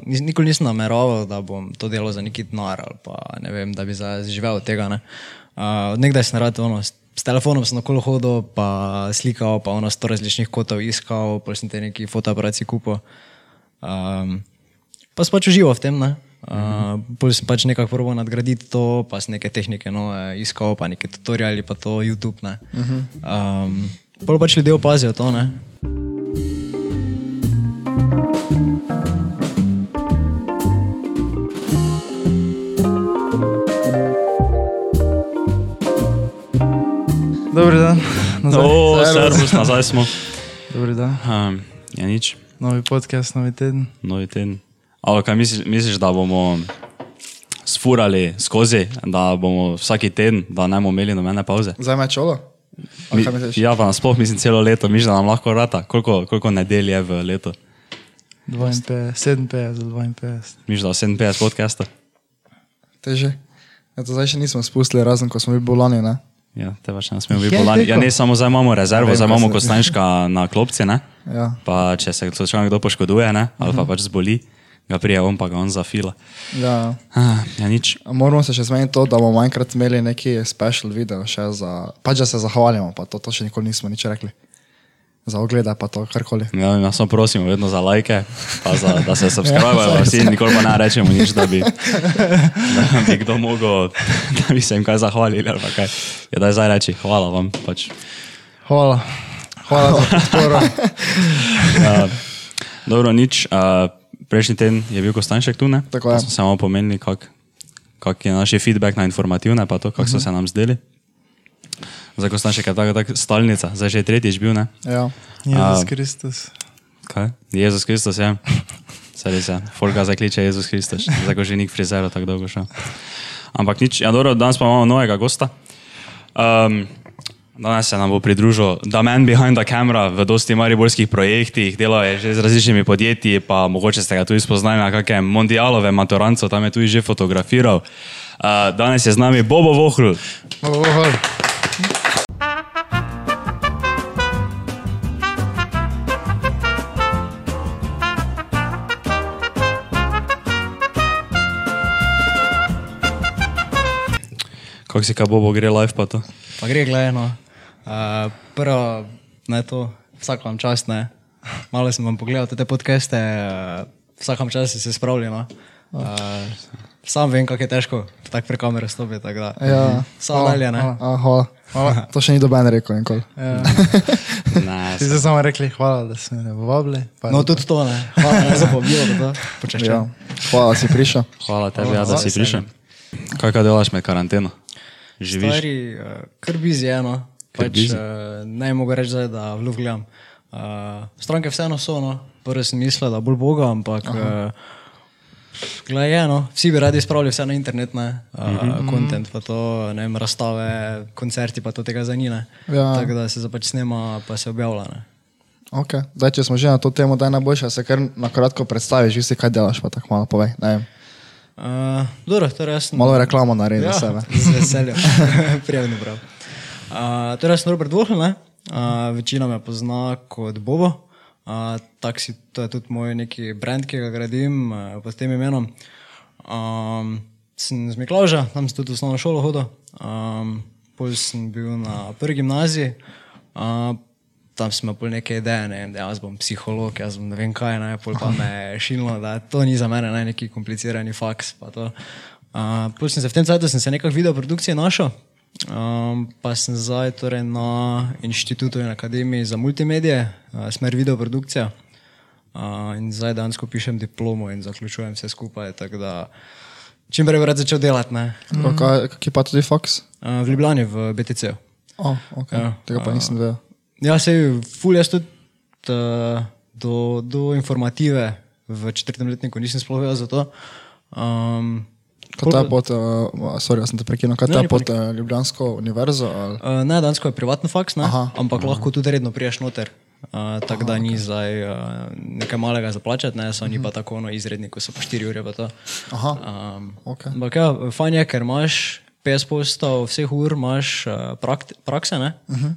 Nikoli nisem nameraval, da bom to delal za neki denar ali pa ne vem, da bi za- živel od tega. ne. Uh, nekdaj sem rad ono, s, s telefonom sem okolo hodil, pa slikal, pa ono sto različnih kotov iskal, pa sem te neki fotoaparati kupil. Um, pa sem pač užival v tem, ne. Uh, Bolj sem pač nekako proval nadgraditi to, pa sem neke tehnike nove iskal, pa neke tutoriali, pa to YouTube. Ne. Um, bolj pač ljudje opazijo to, ne. Dober dan. Nazaj. O, Servus. nazaj smo. Dober dan. Um, ja, nič, Novi podcast, novi teden. novi teden. Ali kaj misliš, misliš, da bomo sfurali skozi, da bomo vsak teden, da ne bomo imeli nobene pauze? Zdaj me čolo? Mi, ja, pa nasploh mislim celo leto, misliš, da nam lahko rata. Koliko, koliko nedelj je v letu? 52, 57 za 52. Misliš, da 57 podcasta? Teže. Ja, to zdaj še nismo spustili, razen ko smo bili bolani, ne? Ja, te pač ne smemo biti bolani. Ja, ne samo zdaj imamo rezervo, Vem, zdaj imamo se- kostanjška na klopci, ne? Ja. Pa če se slučajno kdo poškoduje, ne? ali pa pač zboli, ga prije on pa ga on zafila. ja. Ah, ja, nič. A Moramo se še zmeniti to, da bomo enkrat imeli neki special video še za, pač da se zahvalimo, pa to, to še nikoli nismo nič rekli. Za ogleda pa to, karkoli. Ja, ja samo prosimo vedno za lajke, pa za, da se subscribe-ajo, ja, vsi nikoli pa ne rečemo nič, da bi, da bi kdo mogel, da bi se jim kaj zahvalili kaj. Ja, daj zdaj reči, hvala vam. Pač. Hvala. Hvala za podporo. Uh, dobro, nič. Uh, prejšnji teden je bil Kostanšek tu, ne? Tako je. Pa smo samo pomenili, kak, kak je naš feedback na informativne, pa to, kako so se nam zdeli. Za Kostanšek je tako tak stalnica, zdaj že je tretjič bil, ne? Ja. A. Jezus Kristus. Kaj? Jezus Kristus, ja. Saj res je. Folga zdaj kliče Jezus Kristus, zdaj ko že nik frizero tako dolgo šel. Ampak nič, ja dobro, danes pa imamo novega gosta. Um, danes se nam bo pridružil The Man Behind the Camera v dosti mariborskih projektih, delal je že z različnimi podjetji, pa mogoče ste ga tudi spoznali na kakšnem mondialove maturanco, tam je tudi že fotografiral. Uh, danes je z nami Bobo Vohl. Oh, oh, Kako si kaj Bobo gre live pa to? Pa gre gledano. Uh, prvo, ne to, vsak vam čas ne. Malo sem vam pogledal te podcaste, uh, vsak vam čas se spravlja. No. Uh, sam vem, kako je težko tako pre kamere stopiti. tako da. Ja. Samo dalje, ne. Hvala. Hvala. hvala. To še ni doben rekel nikoli. Ja. Ne, Ti ste samo rekli hvala, da ste me povabili. No, tudi to ne. Hvala ne, za povabilo, počeščam. Ja. Hvala, da si prišel. hvala tebi, ja, da si hvala, prišel. Kaj kaj delaš med karanteno? Živiš? Stari, uh, kar eno. Kar Pač, busy. uh, ne mogu reči, zdaj, da vluv gledam. Uh, stranke vseeno so, no. prvo sem mislil, da bolj boga, ampak uh, gledaj, je, no. vsi bi radi spravili vse na internet, ne, uh, mm -hmm. content, pa to, ne vem, razstave, koncerti, pa to tega zanima. Ja. Tako da se zapač snema, pa se objavlja. Ne. Okay. Daj, če smo že na to temo, da je najboljše, da se kar na kratko predstaviš, vi si kaj delaš, pa tako malo povej. Ne vem. Uh, dobro, torej jaz sem. Malo reklamo naredi Ja, sebe. z veseljem, prijavno prav. Uh, torej, jaz sem Robert Vohl, uh, večina me pozna kot Bobo. Uh, taksi, to je tudi moj neki brand, ki ga gradim uh, pod tem imenom. Um, sem z Miklauža, tam sem tudi v osnovno šolo hodil. Um, Pol sem bil na prvi gimnaziji, uh, tam imel pol neke ideje, ne vem, da jaz bom psiholog, jaz bom ne vem kaj, ne, pol pa me šilno, da to ni za mene ne, neki komplicirani faks. Uh, pol sem se v tem času sem se nekako video produkcije našel. Um, pa sem zdaj torej na inštitutu in akademiji za multimedije, uh, smer videoprodukcija. Uh, in zdaj dejansko pišem diplomo in zaključujem vse skupaj. da Čim prej bi začel delati? Mm. Kje pa tudi Fox? Uh, v Ljubljani, v BTC. Oh, okay. Ja. Tega pa nisem vedel. Ja, se je ful, jaz tudi uh, do, do informative v četrtem letniku nisem sploh vedel za to. Um, Kot je pod, uh, sorry, sem te prekinil, kaj Ne, ni pod uh, Ljubljansko univerzo? Ali? Uh, ne, dansko je privatni faks, ne, Aha. ampak lahko tudi redno priješ noter. Uh, tako da ni zdaj uh, nekaj malega za plačati, ne, so oni pa tako no, izredni, ko so pa 4 ure. Pa to. Aha. Um, Okej. Ampak ja, fajn je, ker imaš 50 postov vseh ur imaš uh, prakt, prakse, ne? uh -huh.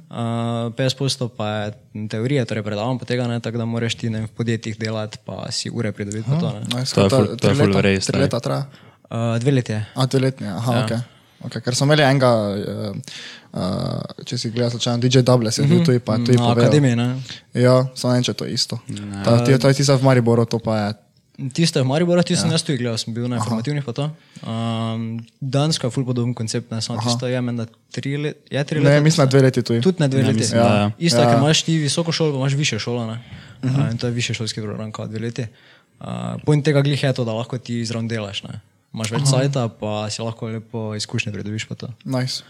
uh, 50 postov pa je teorije, torej predavam pa tega, ne? tako da moraš ti ne, v podjetjih delati, pa si ure pridobiti. Uh -huh. to, ne? Nice, To je kaj ful- to je tri ful leta- res, Tri ne. leta traja. uh, dve leti je. A, dve letni, aha, ja. ok. Okay, ker smo imeli enega, uh, uh, če si gledal, slučajno DJ Doubles je bil tu, pa tu je Na povedal. akademiji, ne? Ja, samo ne če je to isto. Ta, ti, to je tisto v Mariboru, to pa je. Tisto je v Mariboru, tisto sem jaz tudi gledal, sem bil na informativnih pa to. Um, Danska je ful podoben koncept, ne samo tisto je, menda tri leta. Je tri Ne, leta? mislim, da dve leti tu. Tudi ne dve Ja, leti. mislim, da ja. Isto, Ja. ker imaš ti visoko šolo, imaš više šolo. Ne? Uh -huh. uh, in to je više šolski program, kot dve leti. Uh, Point tega glih je to, da lahko ti zraven delaš. Ne? Imaš več sajta, pa si lahko lepo izkušnje pridobiš. pa to. Nice.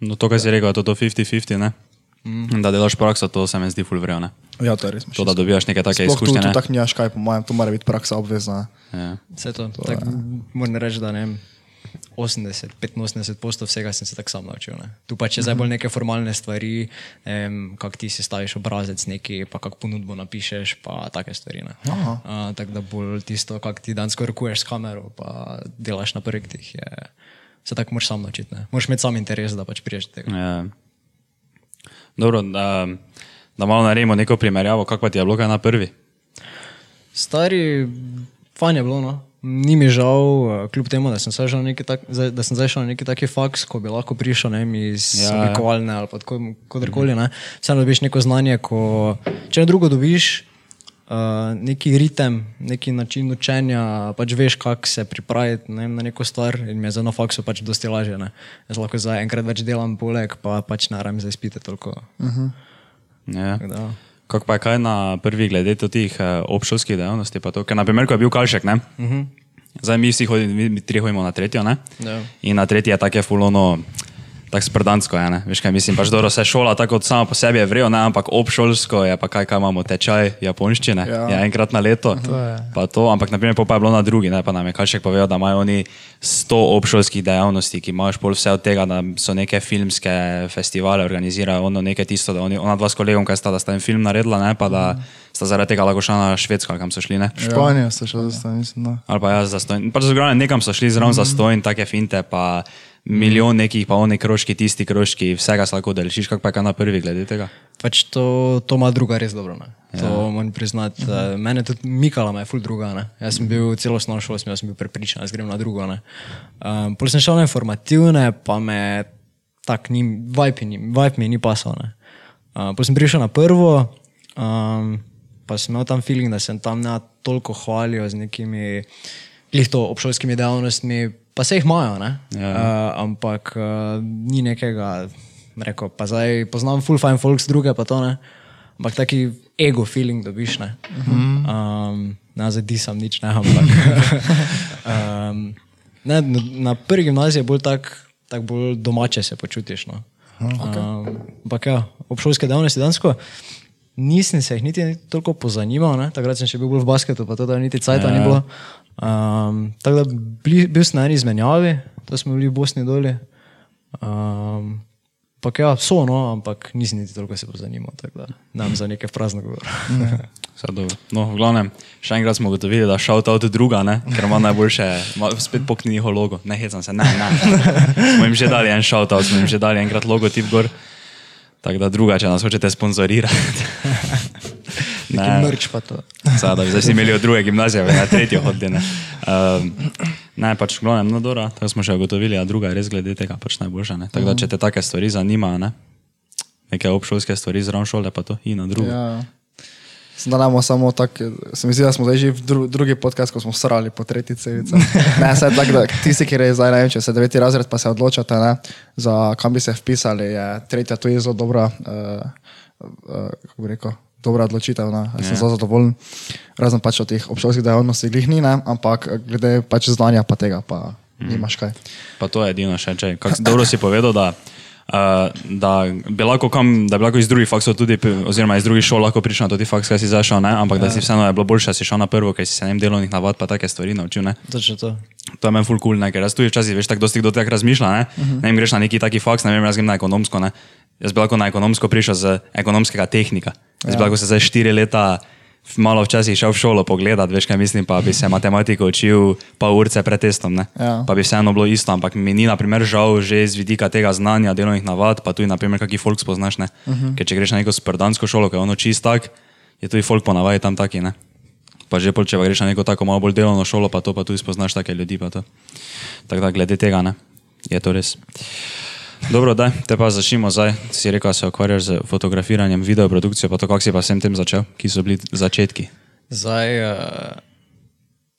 No, to, kar si rekel, je to, to 50-50, ne? Mm. Da delaš prakso, to se mi zdi ful vreo, ne? Ja, to je res. To, da dobivaš neke take Sploh tu, izkušnje, tu ne? tako nimaš kaj, po mojem, tu mora biti praksa obvezna. Ja. Vse to. to tak, moram reči, da ne vem. 80, 85 postov vsega sem se tako sam naučil. Ne. Tu pa če zdaj bolj neke formalne stvari, um, kako ti si staviš obrazec neki, pa kako ponudbo napišeš, pa take stvari. Uh, tako da bolj tisto, kako ti dan skorkuješ s kamero, pa delaš na projektih, je, se tako moraš sam naučiti. Ne. Moraš imeti sam interes, da pač priješ do tega. Ja. Dobro, da, da malo naredimo neko primerjavo, kako pa ti je bilo kaj na prvi? Stari, fajn je bilo. No. Ni mi žal, eh, kljub temu, da sem zdaj šel na neki, tak, zdaj- da sem zdaj šel na neki taki faks, ko bi lahko prišel ne, vem, iz Ja, ja, oblikovalne ali pa tako- kadarkoli. Ne. Vseeno dobiš neko znanje, ko, če ne drugo dobiš uh, neki ritem, neki način učenja, pač veš, kako se pripraviti ne, vem, na neko stvar in mi je za na faksu pač dosti lažje. Ne. Jaz lahko zdaj enkrat več delam poleg, pa pač ne rabim za izpite toliko. Ja. Da, Kako pa je kaj na prvi glede teh eh, obšolskih dejavnosti? Ker, naprimer, ko je bil Kalšek, ne? Uh -huh. zdaj mi vsi hodimo, mi tri hodimo na tretjo, ne? Ja. In na tretji je tako fulono, tako sprdansko, je, ne? veš kaj mislim, pač dobro se šola tako od sama po sebi je vrejo, ne? ampak obšolsko je pa kaj, kaj imamo, tečaj japonščine, Ja. ja. je enkrat na leto, to je. pa to, ampak naprimer pa je bilo na drugi, ne? pa nam je Kalšek povedal, da imajo oni 100 obšolskih dejavnosti, ki imaš pol vse od tega, da so neke filmske festivale organizirajo, ono nekaj tisto, da oni, ona dva s kolegom, kaj sta, da sta en film naredila, ne? pa da sta zaradi tega lahko šla na Švedsko, kam so šli, ne? Španijo so šel zdaj, mislim. No. Ali pa jaz za stojn. Pač zgoraj nekam so šli zraven za stojn, take finte, pa milijon nekih, pa oni krožki, tisti krožki, vsega se lahko deliš, kako pa je na prvi glede tega. Pač to, to ima druga res dobro. Ne? To ja. moram priznati. Uh, mene tudi Mikala me je ful druga. Ne? Jaz sem bil celo osnovno šolo, sem, jaz sem bil prepričan, da grem na drugo. Ne? Um, Potem sem šel na informativne, pa me tak ni, vibe, ni, vibe mi ni pasal. ne. Uh, Potem sem prišel na prvo, um, pa sem imel tam feeling, da sem tam ne toliko hvalil z nekimi lihto obšolskimi dejavnostmi, pa se jih imajo? Ja. Uh, ampak uh, ni nekega, rekel, pa zdaj poznam full fine folks, druge pa to ne. Ampak taki ego feeling dobiš, ne. Um, ne, zdaj disam nič, ne, ampak. um, ne, na, na prvi gimnaziji je bolj tak, tak bolj domače se počutiš. No. Okay. Um, ampak ja, obšolske dejavnosti dansko. Nisem se jih niti toliko pozanimal, ne? takrat sem še bil v basketu, pa to, niti cajta ja. ni bilo. Um, tako da bili, bil sem na eni izmenjavi, to smo bili v Bosni doli. Um, Ampak ja, so, no, ampak nisem niti toliko se pozanimal, tako da nam za neke prazne govore. Vse dobro. No, v glavnem, še enkrat smo ugotovili, da šel ta od druga, ne? ker ima najboljše, ima spet pokni njihov logo. Ne hecam se, ne, ne. Smo jim že dali en shoutout, smo jim že dali enkrat logotip gor. Tako da druga, če nas hočete sponzorirati. Neki mrč pa to. Sada, zdaj si imeli od druge gimnazije, na tretjo hodili. Ne, um, ne pač glavnem, no dobro, tako smo še ugotovili, a druga je res glede tega pač najboljša. ne. Tako da, če te take stvari zanimajo, ne? neke obšolske stvari zraven šole, pa to in na drugo. Ja. Da namo samo tako, se mi zdi, da smo zdaj že v dru, drugi podcast, ko smo srali po tretji cevici. Ne, se tako, da tisti, ki je zdaj, ne če se deveti razred, pa se odločate, ne, za kam bi se vpisali, je tretja tu je zelo dobra, uh, uh, kako bi rekel, dobra odločitev, ne, jaz sem zelo zadovoljen, razen pač od teh obšolskih dejavnosti glih ni, ne, ampak glede pač znanja pa tega, pa nimaš kaj. Pa to je edino še, če. Kak, dobro si povedal, da, uh, da bi lahko kam, da bi lahko iz drugih faksov tudi, oziroma iz drugih šol lahko prišel na to ti faks, kaj si zašel, ne? ampak ja. da si vseeno je bilo boljše, da si šel na prvo, ker si se ne delovnih navad pa take stvari naučil. Ne? Točno to. To je meni full cool, ne? ker jaz tudi včasih, veš, tako dosti kdo tako razmišlja, ne? Uh -huh. ne vem, greš na neki taki faks, ne vem, jaz grem na ekonomsko, ne? Jaz bi lahko na ekonomsko prišel z ekonomskega tehnika. Jaz bi lahko se zdaj štiri leta malo včasih šel v šolo pogledat, veš kaj mislim, pa bi se matematiko učil pol urce pred testom, ne? Ja. pa bi vseeno bilo isto, ampak mi ni naprimer žal že z vidika tega znanja, delovnih navad, pa tudi naprimer kakšen folk spoznaš, ne? Uh -huh. ker če greš na neko sprdansko šolo, ki je ono čist tak, je tudi folk ponavadi tam taki, ne. Pa že pol, če pa greš na neko tako malo bolj delovno šolo, pa to pa tudi spoznaš take ljudi, pa to. Tako da glede tega, ne, je to res. Dobro, da, te pa začnimo zdaj. Si rekel, da se ukvarjaš z fotografiranjem, videoprodukcijo, pa to, kako si pa vsem tem začel, ki so bili začetki. Zdaj, uh,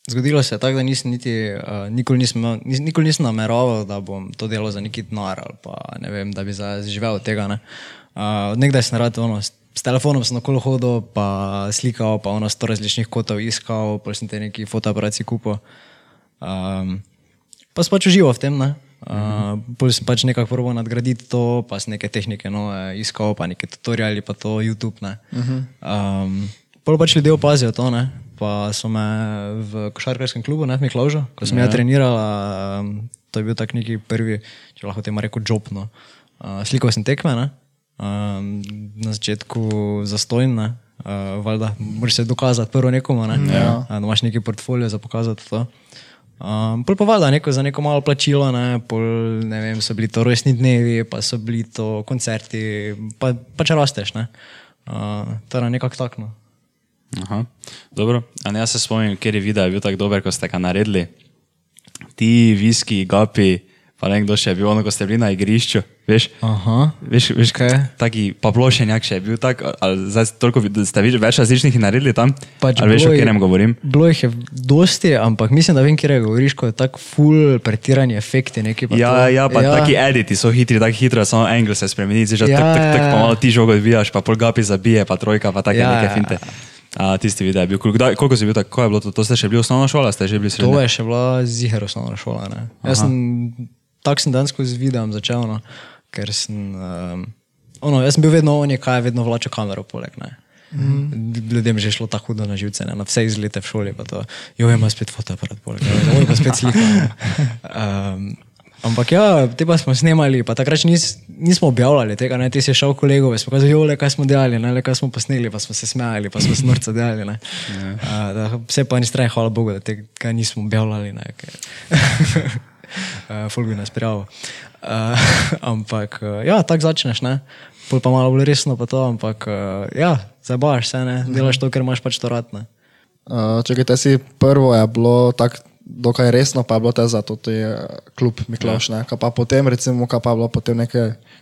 zgodilo se je tako, da nisem niti, uh, nikoli, nisem, nis, nikoli nisem nameraval, da bom to delal za neki denar ali pa ne vem, da bi zdaj živel od tega. ne. Uh, nekdaj sem rad ono, s, telefonom sem okolo hodil, pa slikal, pa ono sto različnih kotov iskal, pa sem te neki fotoaparati kupil. Um, pa sem pač užival v tem. Ne? Uh, Bolj sem pač nekako proval nadgraditi to, pa sem neke tehnike nove iskal, pa neke tutoriali, pa to YouTube. Ne? Um, Pol pač ljudje opazijo to, ne? pa so me v košarkarskem klubu, ne v Miklaužu, ko sem ja trenirala, um, to je bil tak neki prvi, če lahko temu rekel, job. No. Uh, slikal sem tekme, ne? Um, na začetku zastojne, uh, valjda, moraš se dokazati prvo nekomu, ne? ja. uh, da imaš neki portfolio za pokazati to. Um, pol pa valjda neko, za neko malo plačilo, ne, pol, ne vem, so bili to rojstni dnevi, pa so bili to koncerti, pa, pa če rasteš, ne. Uh, torej nekako tako. No. Aha, dobro. A ne, jaz se spomnim, ker je video bil tako dober, ko ste ga naredili. Ti, viski, gapi, pa ne kdo še je bil, ono, ko ste bili na igrišču, veš? Aha. Veš, veš Kaj? taki pa plošenjak še je bil tak, ali zdaj toliko, ste vi več različnih naredili tam? Pač ali veš, o je- katerem govorim? Bilo jih je dosti, ampak mislim, da vem, kje govoriš, ko je tako full pretirani efekti. Neki, pa Ja, to. ja, pa ja. taki editi so hitri, tako hitro, samo angle se spremeni, že Ja, ja, tak, tak, tak, ja, pa ja. malo ti žogo odbijaš, pa pol gapi zabije, pa trojka, pa take Ja, neke ja, finte. A, tisti video je bil. Kdaj, koliko si bil tako, ko je bilo to? To ste še bili osnovna šola, ste že bili To srednja? je še bila ziher osnovna šola. Ne. Jaz sem tako sem danes z videom začel, no, ker sem, um, ono, jaz sem bil vedno on, kaj je vedno vlačil kamero poleg. Ne. Mm. Ljudem je že šlo tako hudo na živce, ne. na vse izlete v šoli. pa to, Jo, ima spet fotoaparat poleg, jo, pa spet slika. ne. Um, ampak ja, te pa smo snemali, pa takrat nis, nismo objavljali tega, ne, ti si šel kolegov, smo kazali, jo, le kaj smo delali, ne, le kaj smo posneli, pa smo se smejali, pa smo se norca delali. Ne. Uh, da, vse pa ni strah, hvala Bogu, da tega nismo objavljali. Ne, uh, Folk bi nas prijavil. Uh, ampak uh, ja, tako začneš, ne. Pol pa malo bolj resno pa to, ampak uh, ja, zabaš se, ne, delaš to, ker imaš pač to rad. Ne. Uh, Če te si prvo je bilo tako dokaj resno, pa je bilo te za to ti eh, klub Miklaš, ja. pa potem recimo, kaj pa je bilo potem neki,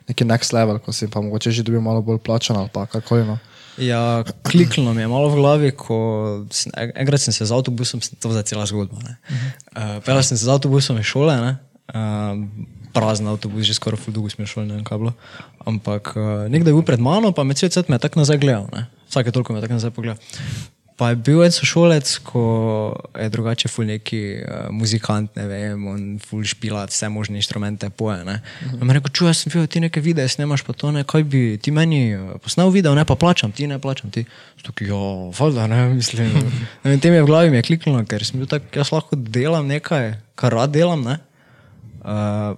neki next level, ko si pa mogoče že dobil malo bolj plačan ali pa karkoli. No. Ja, kliknilo mi je malo v glavi, ko sem, en- enkrat sem se z avtobusom, to je cela zgodba. Uh, Pelal sem se z avtobusom iz šole, ne? uh, prazen avtobus, že skoraj full dolgo smo šli, ne vem kaj bilo. Ampak uh, nekdo je bil pred mano, pa me cel cel me je tako nazaj gledal, ne? vsake toliko me je tako nazaj pogledal. Pa je bil en sošolec, ko je drugače ful neki uh, muzikant, ne vem, on ful špila vse možne inštrumente, poje. Ne. Uh -huh. Me rekel, čuj, jaz sem videl, ti neke videe snemaš, pa to ne, kaj bi ti meni uh, posnel video, ne pa plačam, ti ne plačam, ti. Tukaj, jo, valjda, ne, mislim. ne vem, tem je v glavi mi je kliknilo, ker sem bil tak, jaz lahko delam nekaj, kar rad delam, ne. Uh,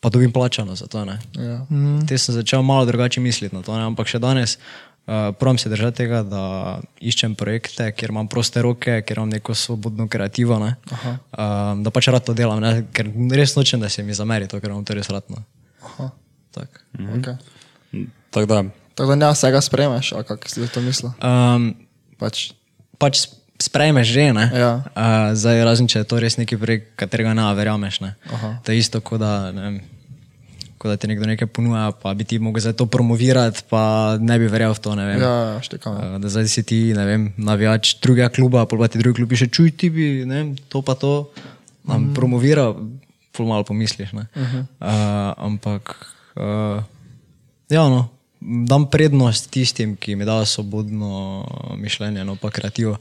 pa dobim plačano za to. Ne. Ja. Mm. Te sem začel malo drugače misliti na to, ne? ampak še danes uh, pravim se držati tega, da iščem projekte, kjer imam proste roke, kjer imam neko svobodno kreativo, ne? um, da pač rad to delam, ne? ker res nočem, da se mi zameri to, ker imam to res rad. No. Aha. Tak. Okay. Tako da, Tako da ne vsega spremeš, ali kako si to mislil? Um, Pač, pač sprejmeš že, ne? Ja. Uh, zdaj razen, če je to res neki projekt, katerega ne verjameš, ne? Aha. To je isto, kot da, ne vem, kot da ti nekdo nekaj ponuja, pa bi ti mogel za to promovirati, pa ne bi verjel v to, ja, ja, štekam. Uh, da zdaj si ti, ne vem, navijač drugega kluba, pa ti drugi klub piše, čuj ti bi, ne vem, to pa to, nam mm. promovira, pol malo pomisliš, ne. Uh -huh. uh, ampak, uh, ja, no, dam prednost tistim, ki mi dajo svobodno mišljenje, no pa kreativo.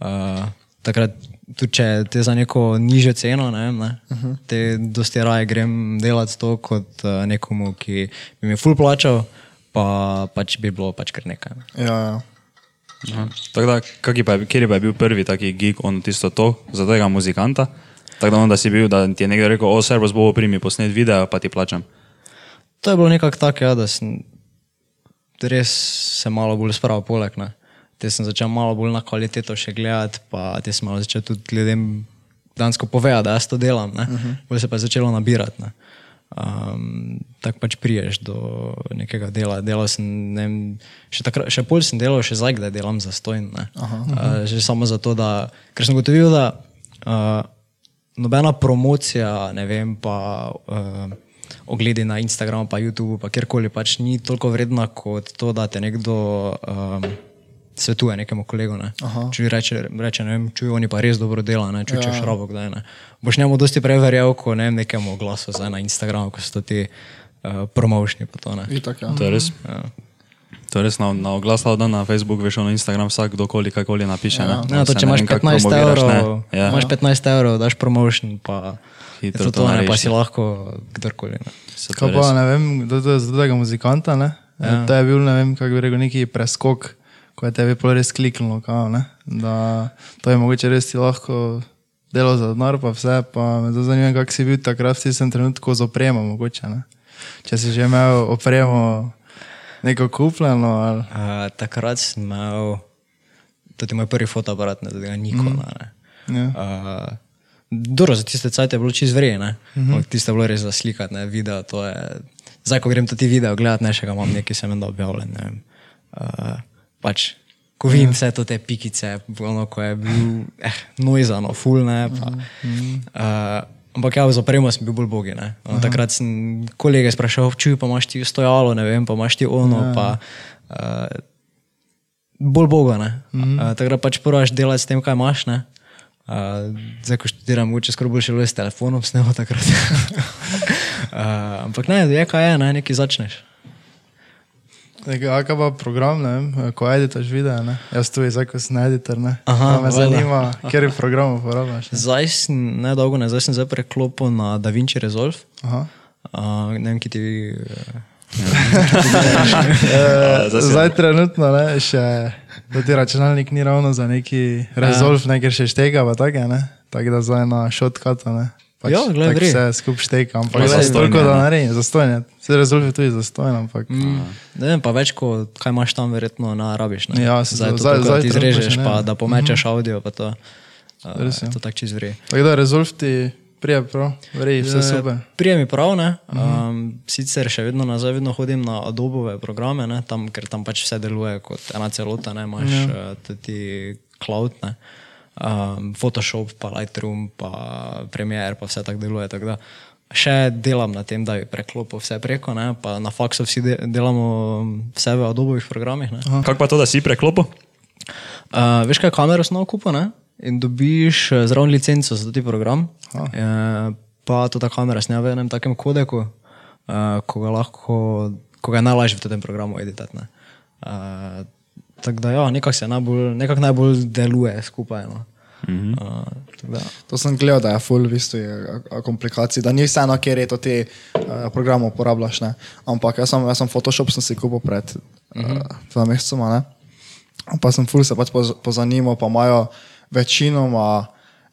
Uh, takrat, tudi če te za neko nižjo ceno, ne, vem, ne, uh -huh. te dosti raje grem delati to kot uh, nekomu, ki bi mi ful plačal, pa pač bi bilo pač kar nekaj. Ne. Ja, ja. aha. tako da, pa je, kjer je pa bil prvi taki gig, on tisto to, za tega muzikanta? Tako da, on, da si bil, da ti je nekdo rekel, o, servus bo primi posnet video, pa ti plačam. To je bilo nekako tako, ja, da sem res se malo bolj spravil poleg. Ne. Te sem začel malo bolj na kvaliteto še gledati, pa te sem malo začel tudi ljudem dansko povedati, da jaz to delam, uh -huh. bolj se pa je začelo nabirati. Ne. Um, tako pač priješ do nekega dela. Delal sem, ne vem, še, takrat, še pol sem delal, še zdaj, da delam za stojn. Uh, že samo zato, da, ker sem gotovil, da uh, nobena promocija, ne vem, pa uh, ogledi na Instagramu, pa YouTubu, pa kjerkoli, pač ni toliko vredna kot to, da te nekdo. Um, Svetuje nekemu kolegu. Ne. Če reče, reče ne vem, čuj, oni pa res dobro dela, ne, če češ robo, kdaj ne. Boš njemu dosti prej verjel, ko ne vem, nekemu glasu zdaj na Instagramu, ko so to ti uh, promošni. Pa to, ne. Itak, ja. To je res. To je res na, na oglas da na Facebook, veš, na Instagram vsak kdorkoli kakoli napiše. Ja, Ja, to, Se če ne imaš vem, kako 15 promoviraš, evrov, ne. Ja. imaš 15 evrov, daš promotion, pa Hitro to to, ne, pa si ne. lahko kdorkoli. Ne. Se to Kaj pa ne vem, kdo to je za tega muzikanta, ne? Ja. To je bil, ne vem, kako bi rekel, neki preskok, ko je tebi res kliknilo, kao, ne? Da to je mogoče res ti lahko delo za denar, pa vse, pa me zanima, kak si bil takrat v tistem trenutku z opremo, mogoče, ne? Če si že imel opremo neko kupljeno, ali... Uh, takrat sem imel, je moj prvi fotoaparat, ne, tega Nikona. Ne. Ja. Uh, Dobro, za tiste cajt je bilo čez vreme, uh -huh. tiste je bilo res za slikati, ne, video, to je, zdaj ko grem to ti video gledati, ne še ga imam nekaj sem da objavljen, ne vem. Uh, pač, ko vidim vse to te pikice, ono, ko je bil, eh, noizano, full, ne, pa, uh, ampak ja, z opremo sem bil bolj bogi, ne. Ono, takrat sem kolege sprašal, čuj, pa imaš ti stojalo, ne vem, pa imaš ti ono, pa, uh, bolj boga, ne. Mm -hmm. uh, takrat pač prvaš delati s tem, kaj imaš, ne. Uh, zdaj, ko študiram, mogoče skoraj bolj še le s telefonom snemo takrat. uh, ampak ne, je kaj je, ne, nekaj začneš. Nekaj, pa program, ne vem, ko editaš video, ne? Jaz tu zdaj, ko sem editor, ne? Aha, Pa me valjda. zanima, kjer program uporabljaš. ne? Zdaj sem, ne dolgo nazaj sem zdaj preklopil na DaVinci Resolve. Aha. Uh, ne vem, ki ti. Uh, Eh, Zdaj trenutno ne, še, da ti računalnik ni ravno za neki rezolv, ne, ker še štega, pa tako ne. Tako da zdaj na shotcutu, ne. Pač, Ja, vri. Vse skup šteka, ampak zastojno toliko da ne. naredi, zastojno. Vse rezolv je tudi zastojno, ampak. mm, ne vem, pa več, ko, kaj imaš tam, verjetno ne rabiš. Ne? Ja, se- zdaj, to, zdaj- zdaj, ti ne. pa da pomečeš mm -hmm. audio, pa to. Uh, Res je. to tako čez vri. Tako da rezolv ti prije prav, vrej, vse super. Prije mi prav, ne. Um, sicer še vedno nazaj vedno hodim na Adobove programe, ne, tam, ker tam pač vse deluje kot ena celota, ne, imaš ja. uh, tudi cloud, ne. Um, Photoshop, pa Lightroom, pa Premiere, pa vse tako deluje. Tako da še delam na tem, da bi preklopil vse preko, ne, pa na faksu vsi de delamo vse v Adobovih programih. Kako pa to, da si preklopil? Uh, veš, kaj kamero smo kupili ne? in dobiš eh, zraven licenco za ti program. Uh, pa to ta kamera snema v enem takem kodeku, uh, ko ga lahko, ko ga je najlažje v tem programu editati. ne. Uh, tako da, ja, nekako se najbolj, nekak najbolj deluje skupaj. No. Mm -hmm. uh, To sem gledal, da je full v bistvu je, komplikacij, da ni vseeno, kjer je to ti uh, program uporabljaš. Ne? Ampak jaz sem, jaz sem Photoshop sem si kupil pred uh, Mhm. dva mesecema, ne? pa sem full se pač poz, pozanimal, pa imajo večinoma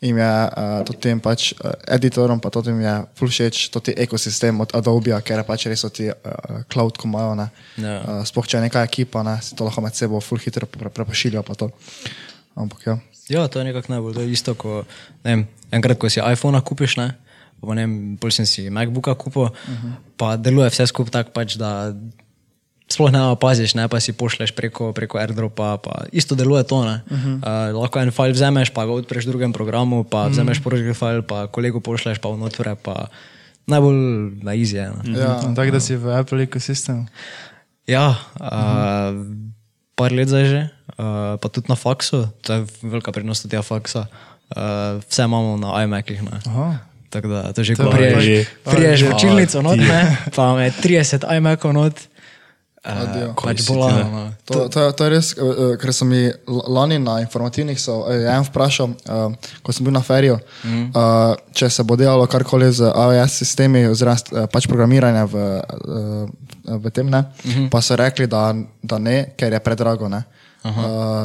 jim je uh, to tem pač uh, editorom, pa to jim je všeč, to ti ekosistem od Adobe, ker pač res so ti uh, cloud, ko imajo, ne. Ja. Uh, sploh če je neka ekipa, ne, si to lahko med sebo full hitro pre, prepošilja pa to. Ampak ja. ja, to je nekako najbolj. To je isto, ko ne vem, enkrat, ko si iPhone kupiš, ne, pa ne vem, bolj sem si MacBooka kupil, uh -huh. pa deluje vse skupaj tako, pač, da sploh ne opaziš, ne, pa si pošleš preko, preko AirDropa, pa isto deluje to. Uh -huh. uh, lahko en file vzameš, pa ga odpreš v drugem programu, pa uh -huh. vzameš porožni file, pa kolegu pošleš, pa vnotre, pa najbolj na easy je. ne. Ja. No, Tako da si v Apple ekosistemu. Ja, uh, par let zdaj že, uh, pa tudi na faksu, to je velika prednost tega faksa. Uh, vse imamo na iMacih. ne. Aha. Tako da to že ko je priješ, že- priješ v učilnico, not, ne, pa me 30 iMacov not. Uh, pač si ti, no. To, to, je- to je res, eh, ker so mi l- lani na informativnih so, eh, je en vprašal, uh, ko sem bil na feriju, mm. uh, če se bo delalo karkoli z iOS sistemi oziroma uh, pač programiranje v, uh, v tem, ne, mm -hmm. pa so rekli, da, da ne, ker je predrago. Ne. Uh,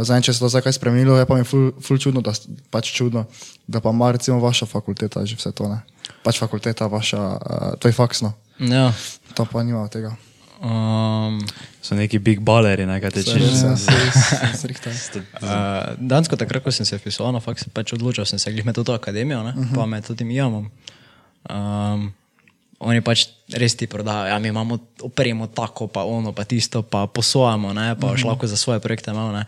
zdaj, če se to zdaj kaj spremenilo, je pa mi ful, ful čudno, da, pač čudno, da pa ima recimo vaša fakulteta že vse to. Ne. Pač fakulteta vaša, uh, to je faksno, Ja. to pa nima tega. Um, So neki big balleri, nekaj te Res, češ. ja, se res, strikta. Uh, Dansko takrat, ko sem se vpisal na faks, pač odločil sem se glih med to akademijo, ne, uh -huh. pa med tudi imamo. Um, oni pač res ti prodajo, ja, mi imamo opremo tako, pa ono, pa tisto, pa posojamo, ne, pa uh -huh. lahko za svoje projekte imamo. Ne.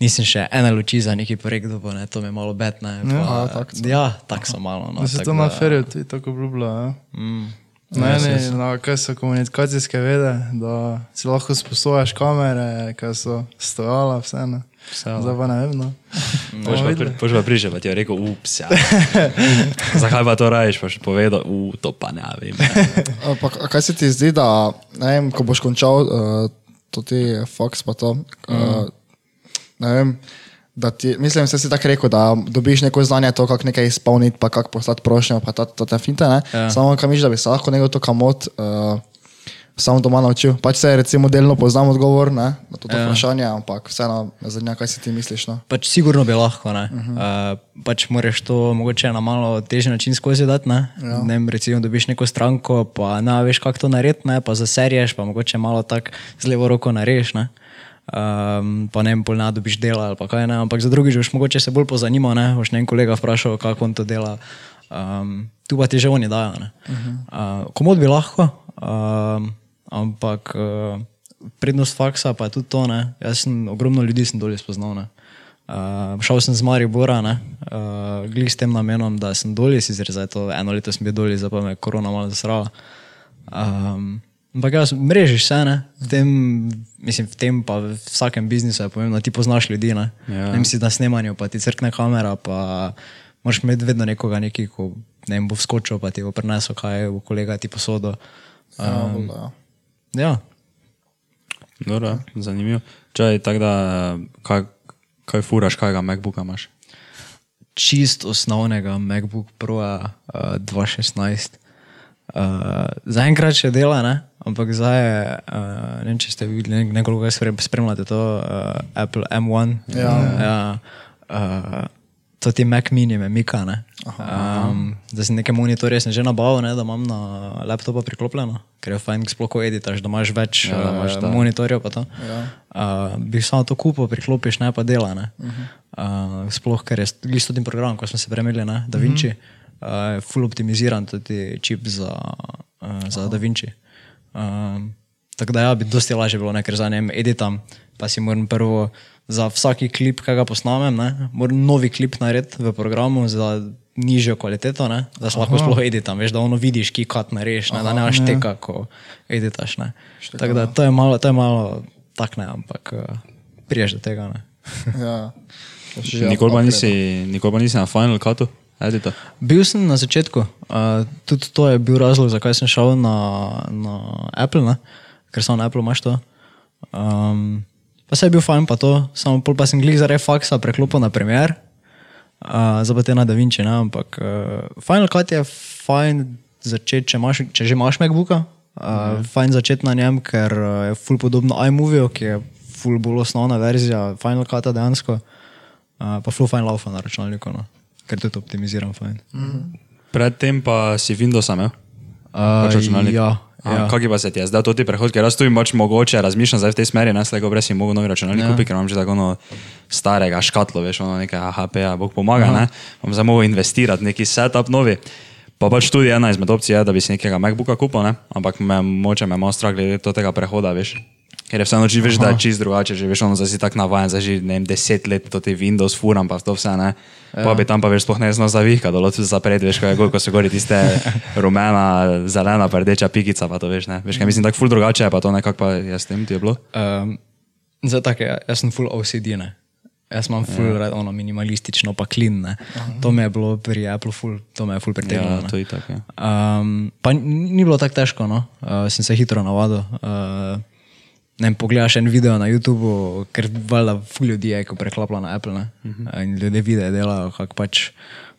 Nisem še ene luči za neki projekt, dobil, ne, to mi je malo betne. Pa, a, tak so. ja, tako so malo. No, Da se tako to na feriju tudi tako obljublja. Ja? Mm, Na eni, na kaj so komunikacijske vede, da si lahko sposojaš kamere, kaj so stojala, vse ne. Ja. Zdaj pa ne vem, no. Poš pa priže, pa ti je rekel, ups, ja. Zakaj pa to rajiš, pa še povedal, u, to pa ne vem. Ampak a kaj se ti zdi, da ne vem, ko boš končal uh, to ti faks pa to, uh, ne vem, da ti, mislim, se si tako rekel, da dobiš neko znanje, to, kako nekaj izpolniti, pa kako poslati prošnjo, pa ta, to te finte, ne? Ja. Samo kam miš, da bi se lahko nekdo to kamot uh, samo doma naučil. Pač se recimo delno poznam odgovor ne, na to ja. vprašanje, ampak vseeno me zanima, kaj si ti misliš. No? Pač sigurno bi lahko, ne. Uh -huh. uh, pač moraš to mogoče na malo težji način skozi dati, ne. Ja. ne vem, recimo dobiš neko stranko, pa ne veš, kako to narediti, ne, pa zaserješ, pa mogoče malo tako z levo roko narediš, ne. Um, pa ne vem, pol ne dobiš dela ali kaj ne, ampak za drugič boš mogoče se bolj pozanimal, ne, boš ne en kolega vprašal, kako on to dela. Um, tu pa ti že oni dajo, ne. Uh -huh. uh, komod bi lahko, um, ampak uh, prednost faksa pa je tudi to, ne. Jaz sem ogromno ljudi sem dolje spoznal, ne. Uh, šel sem z Maribora, ne, uh, glih s tem namenom, da sem dolje, sicer zdaj to eno leto sem bil dolje, zdaj pa me korona malo zasrala. Um, ampak jaz mrežiš se, ne, v tem, mislim, v tem pa v vsakem biznisu je pomembno, da ti poznaš ljudi, ne. Ja. Ne misliš na snemanju, pa ti crkne kamera, pa moraš imeti vedno nekoga, neki, ko ne vem, bo vskočil, pa ti bo prinesel kaj, bo kolega ti posodo. Um, Ja. ja. Dobro, zanimivo. Čaj, tako da, kaj, kaj furaš, kaj ga MacBooka imaš? čist osnovnega MacBook Pro uh, 2016. Uh, Zaenkrat še dela, ne? ampak zdaj je, uh, ne vem, če ste videli, ne- nekoliko sprem, spremljate to, uh, Apple M1. Ja. ja uh, to ti Mac mini me mika. Ne? Um, da si neke monitorje sem že nabavil, ne, da imam na laptopu priklopljeno, ker je fajn, sploh ko editaš, da imaš več Ja, da imaš uh, monitorjev. pa to. Ja. Uh, bi samo to kupo, priklopiš, ne pa dela. Ne? Uh -huh. uh, sploh, ker je s tem programom, ko smo se premerili, ne? Da Vinci, uh -huh. Uh, full optimiziran tudi čip za, uh, za Da Vinci. Um, tako da ja, bi dosti lažje bilo, ne? ker za njem editam, pa si moram prvo za vsaki klip, ki ga posnamem, ne? moram novi klip narediti v programu za nižjo kvaliteto, ne? da se lahko sploh editam, veš, da ono vidiš, ki kat narediš, ne? da ne imaš teka, ko editaš. Ne? Tako da to je malo, to je malo tak ne, ampak uh, priješ do tega. Ne? Ja. Nikoli pa nisi, nikoli pa nisi na Final edita. Bil sem na začetku, uh, tudi to je bil razlog, zakaj sem šel na, na Apple, ne? ker samo na Apple imaš to. Um, pa se je bil fajn, pa to, samo pol pa sem glih zaradi faksa preklopil na primer, uh, zdaj pa te na Da Vinci, ne? ampak uh, Final Cut je fajn začeti, če, imaš, če že imaš MacBooka, uh, fajn začeti na njem, ker uh, je ful podobno iMovie, ki je ful bolj osnovna verzija Final Cuta dejansko, uh, pa ful fajn laufa na računalniku, no? Ker tudi optimiziram fajn. Predtem pa si Windows imel. Uh, Pač računalnik. ja, ja. Kak je pa se ti je zdaj to ti prehod, ker jaz tu pač mogoče razmišljam zdaj v tej smeri, ne slego brez si mogel novi računalnik ja. kupiti, ker imam že tako ono starega škatlo, veš, ono nekaj HP-ja, Bog pomaga, Aha. ne, bom zdaj mogel investirati, neki setup novi. Pa pač tudi ena izmed opcij je, da bi si nekega MacBooka kupil, ne? ampak me, moče me malo strah glede to tega prehoda, veš. Ker je vseeno, veš, da je čist drugače, že veš, ono zdaj si tako navajen, zdaj že ne vem, deset let to ti Windows furam, pa to vse, ne. Ja. Pa bi tam pa veš, sploh ne znal zavihka, dolo tudi zapred, veš, ko je gor, ko so gori tiste rumena, zelena, pa rdeča pikica, pa to veš, ne. Veš, kaj mislim, tako ful drugače je, pa to nekako pa s tem ti je bilo. Um, zdaj tako, je, jaz sem full OCD, ne. Jaz imam full ja. ono minimalistično, pa klin, ne. To me je bilo pri Apple full, to me je full pritegnilo. Ja, to je tako, ja. Um, pa ni ni bilo tako težko, no. uh, sem se hitro navadil. Uh, ne vem, pogledaš en video na YouTubu, ker valjda ful ljudi je, ko preklaplja na Apple. Ne? Uh -huh. In ljudje videe delajo, kako pač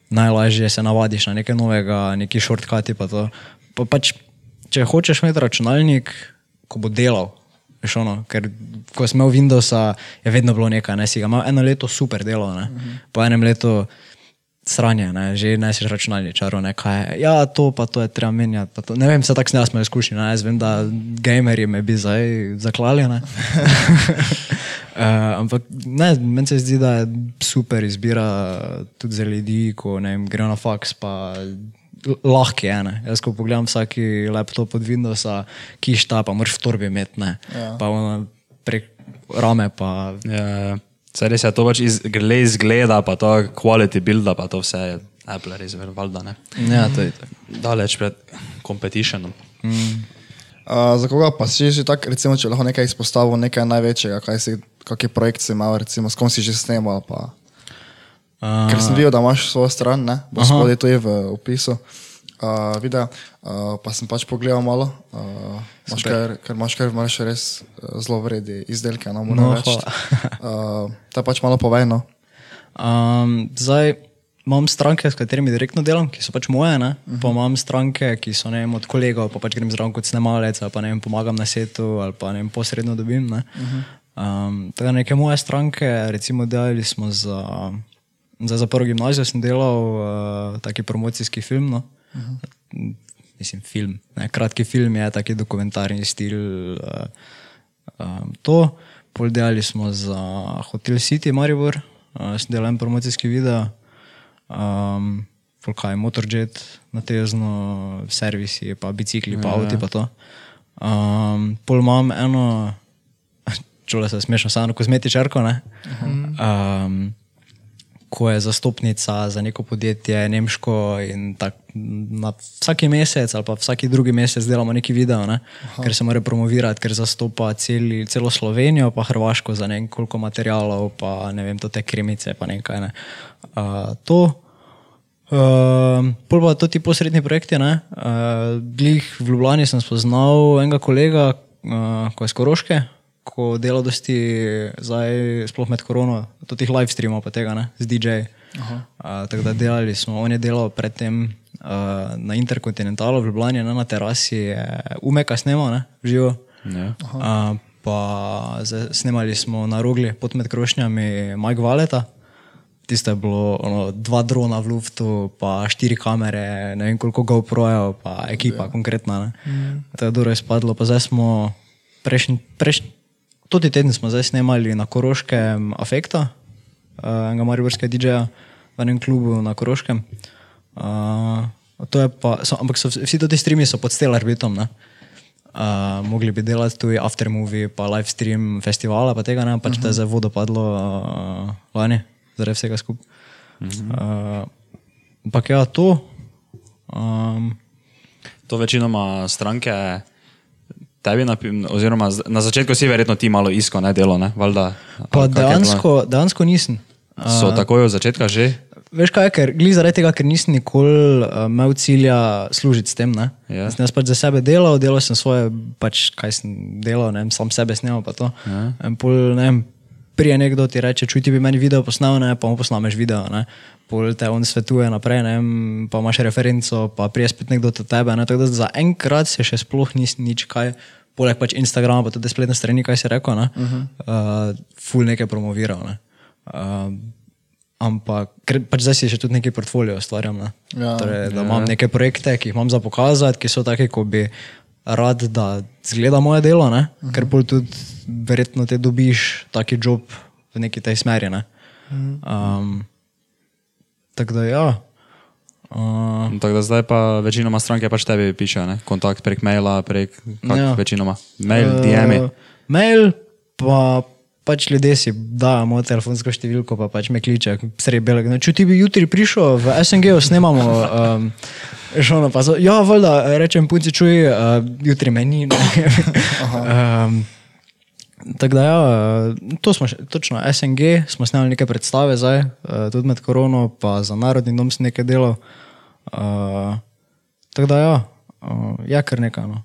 najlažje se navadiš na nekaj novega, neki shortcuti pa to. Pa pač, če hočeš imeti računalnik, ko bo delal. Veš, ono, ker ko sem imel Windowsa, je vedno bilo nekaj, ne si ga imel eno leto super delal, ne. uh -huh. po enem letu sranje, ne, že ne si računalničar, ne, kaj je. Ja, to pa to je treba menjati. pa to. Ne vem, se tako s smo izkušnji, ne, jaz vem, da gamerji me bi zdaj zaklali, ne. Uh, ampak ne, meni se zdi, da je super izbira tudi za ljudi, ko ne vem, grejo na faks, pa l- lahko je. Ne. Jaz, ko pogledam vsaki laptop od Windowsa, ki šta, pa moraš v torbi imeti, ne. Ja. Pa ono prek rame, pa Ja, Saj res je to pač iz, le izgleda, pa to quality builda, pa to vse je Apple res valjda ne. ja, to je tako. Daleč pred competitionom. Uh, za koga pa si že tako, recimo, če lahko nekaj izpostavil, nekaj največjega, kaj si, kakšen projekt si imel, recimo, s kom si že snemal. Pa. Uh, Ker sem videl, da imaš svojo stran, ne, bo spodaj to je v opisu. Uh, videa, uh, pa sem pač pogledal malo, uh, imaš kar, ker imaš kar imaš res uh, zelo vredi izdelke, no moram No, reči. Uh, ta pač malo povej, no. Um, zdaj imam stranke, s katerimi direktno delam, ki so pač moje, ne? Uh -huh. pa imam stranke, ki so ne vem, od kolegov, pa pač grem zraven kot snemalec, ali pa ne vem, pomagam na setu, ali pa ne vem, posredno dobim. Ne? Uh -huh. um, tako neke moje stranke, recimo delali smo za, za, za prvo gimnazijo, sem delal uh, taki promocijski film. No? Uh -huh. Mislim, film. Ne? Kratki film je taki dokumentarni stil. Uh, um, to. Pol delali smo za Hotel City Maribor, uh, sem delal en promocijski video, um, pol kaj, Motorjet, na tezno, servisi, pa bicikli, pa avti, pa to. Um, pol imam eno, čula se smešno, samo kozmetičarko, ne. Um, ko je zastopnica za neko podjetje nemško in tak, na vsaki mesec ali pa vsaki drugi mesec delamo neki video, ne? ker se mora promovirati, ker zastopa celi, celo Slovenijo, pa Hrvaško za ne vem koliko materialov, pa ne vem, to te kremice, pa nekaj. Ne? Uh, to. Uh, pol pa to ti posredni projekti. Uh, glih v Ljubljani sem spoznal enega kolega, uh, ko je skoroške, ko dela dosti zdaj, sploh med korono, tudi teh live streamov, pa tega, ne, z DJ. Uh, tako da delali smo, on je delal predtem uh, na Interkontinentalu v Ljubljani, ne, na terasi, je umeka snemal, ne, živo. Ja. Uh, pa zdaj snemali smo na rogli pod med krošnjami Mike Valeta. Tisto je bilo ono, dva drona v luftu, pa štiri kamere, ne vem koliko GoPro-jev, pa ekipa ja. konkretna. Mm. Tako je dobro izpadlo. Pa zdaj smo prejšnji, prejšnji, tudi teden smo zdaj snemali na Koroškem Afekta, uh, enega mariborskega DJ-ja v enem klubu na Koroškem. Uh, pa, so, ampak so, vsi ti streami so pod Stellar Bitom. Uh, mogli bi delati tudi aftermovie, pa live stream festivala, pa tega ne, pač uh -huh. da je zdaj vodo padlo uh, lani, zaradi vsega skupaj. Uh -huh. uh, ampak ja, to. Um, To večinoma stranke tebi, napi- oziroma na začetku si verjetno ti malo isko, ne delo, ne, valjda. pa dejansko, dejansko nisem. So takoj od začetka že? Veš kaj, ker glih zaradi tega, ker nisem nikoli uh, imel cilja služiti s tem. Ne? Ja. Sem jaz pač za sebe delal, delal sem svoje, pač kaj sem delal, ne sam sebe snemal pa to. Ja. In Pol, ne vem, prije nekdo ti reče, čuj ti bi meni video posnel, ne, pa mu posnameš video. Ne? Pol te on svetuje naprej, ne pa imaš referenco, pa prije spet nekdo do tebe. Ne? Tako da za enkrat se še sploh nisem nič kaj. Poleg pač Instagrama, pa tudi spletne strani, kaj si rekel, ne? uh -huh. uh, ful nekaj promoviral. Ne? Uh, ampak ker pač zdaj si še tudi neki portfolio ustvarjam. Ne? Ja. torej, da imam neke projekte, ki jih imam za pokazati, ki so taki, ko bi rad, da zgleda moje delo, uh -huh. ker pol tudi verjetno te dobiš taki job v neki tej smeri. Ne? Um, tako da ja. Uh, Tako da zdaj pa večinoma stranke pač tebi pišejo, ne? kontakt prek maila, prek kak, Ja. večinoma. Mail. Uh, mail, pa pač ljudje si dajo mojo telefonsko številko, pa pač me kliče, sredi belega. No, če ti bi jutri prišel v SNG, snemamo. Um, Šono pa so, ja, voda, rečem, punci, čuj, uh, jutri meni. um, Tako da, ja, to smo še, točno, SNG, smo snimali neke predstave zdaj, eh, tudi med korono, pa za Narodni dom sem nekaj delal. Uh, tako da, ja, uh, je kar nekaj. No.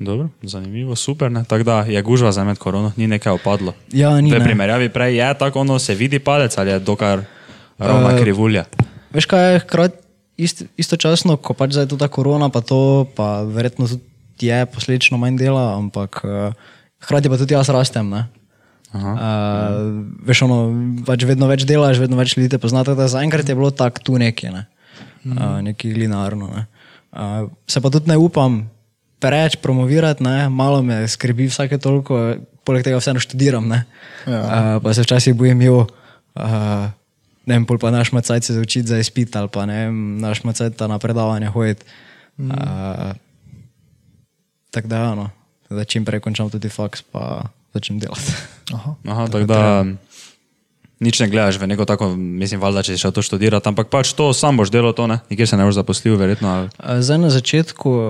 Dobro, zanimivo, super. Ne? Tako da je gužva za med korono, ni nekaj opadlo. Ja, ni, v primerjavi prej je tako, ono se vidi palec ali je dokar ravna Eh, krivulja. Veš kaj je hkrati ist, istočasno, ko pač zdaj je ta korona, pa to, pa verjetno tudi je posledično manj dela, ampak uh, hkrati pa tudi jaz rastem. Ne? Uh, veš, ono, pač vedno več delaš, vedno več ljudi te poznate. Zaenkrat je bilo tako tu nekje, ne? uh, nekaj linearno. Ne? Uh, se pa tudi ne upam preveč promovirati, ne? malo me skrbi vsake toliko, poleg tega vseeno študiram. Ne? Ja. Uh, pa se včasih bojim, jo, uh, ne vem, pol pa naš macaj se učiti za izpit ali pa ne vem, naš macaj ta na predavanje hoditi. Mm. Uh, tako da, ja, no, da čim prej končam tudi faks, pa začnem delati. Aha. Aha, tako da nič ne gledaš v neko tako, mislim, valjda, če si šel to študirati, ampak pač to sam boš delal, to ne, nikjer se ne boš zaposlil, verjetno. Ali... Uh, Zdaj na začetku uh,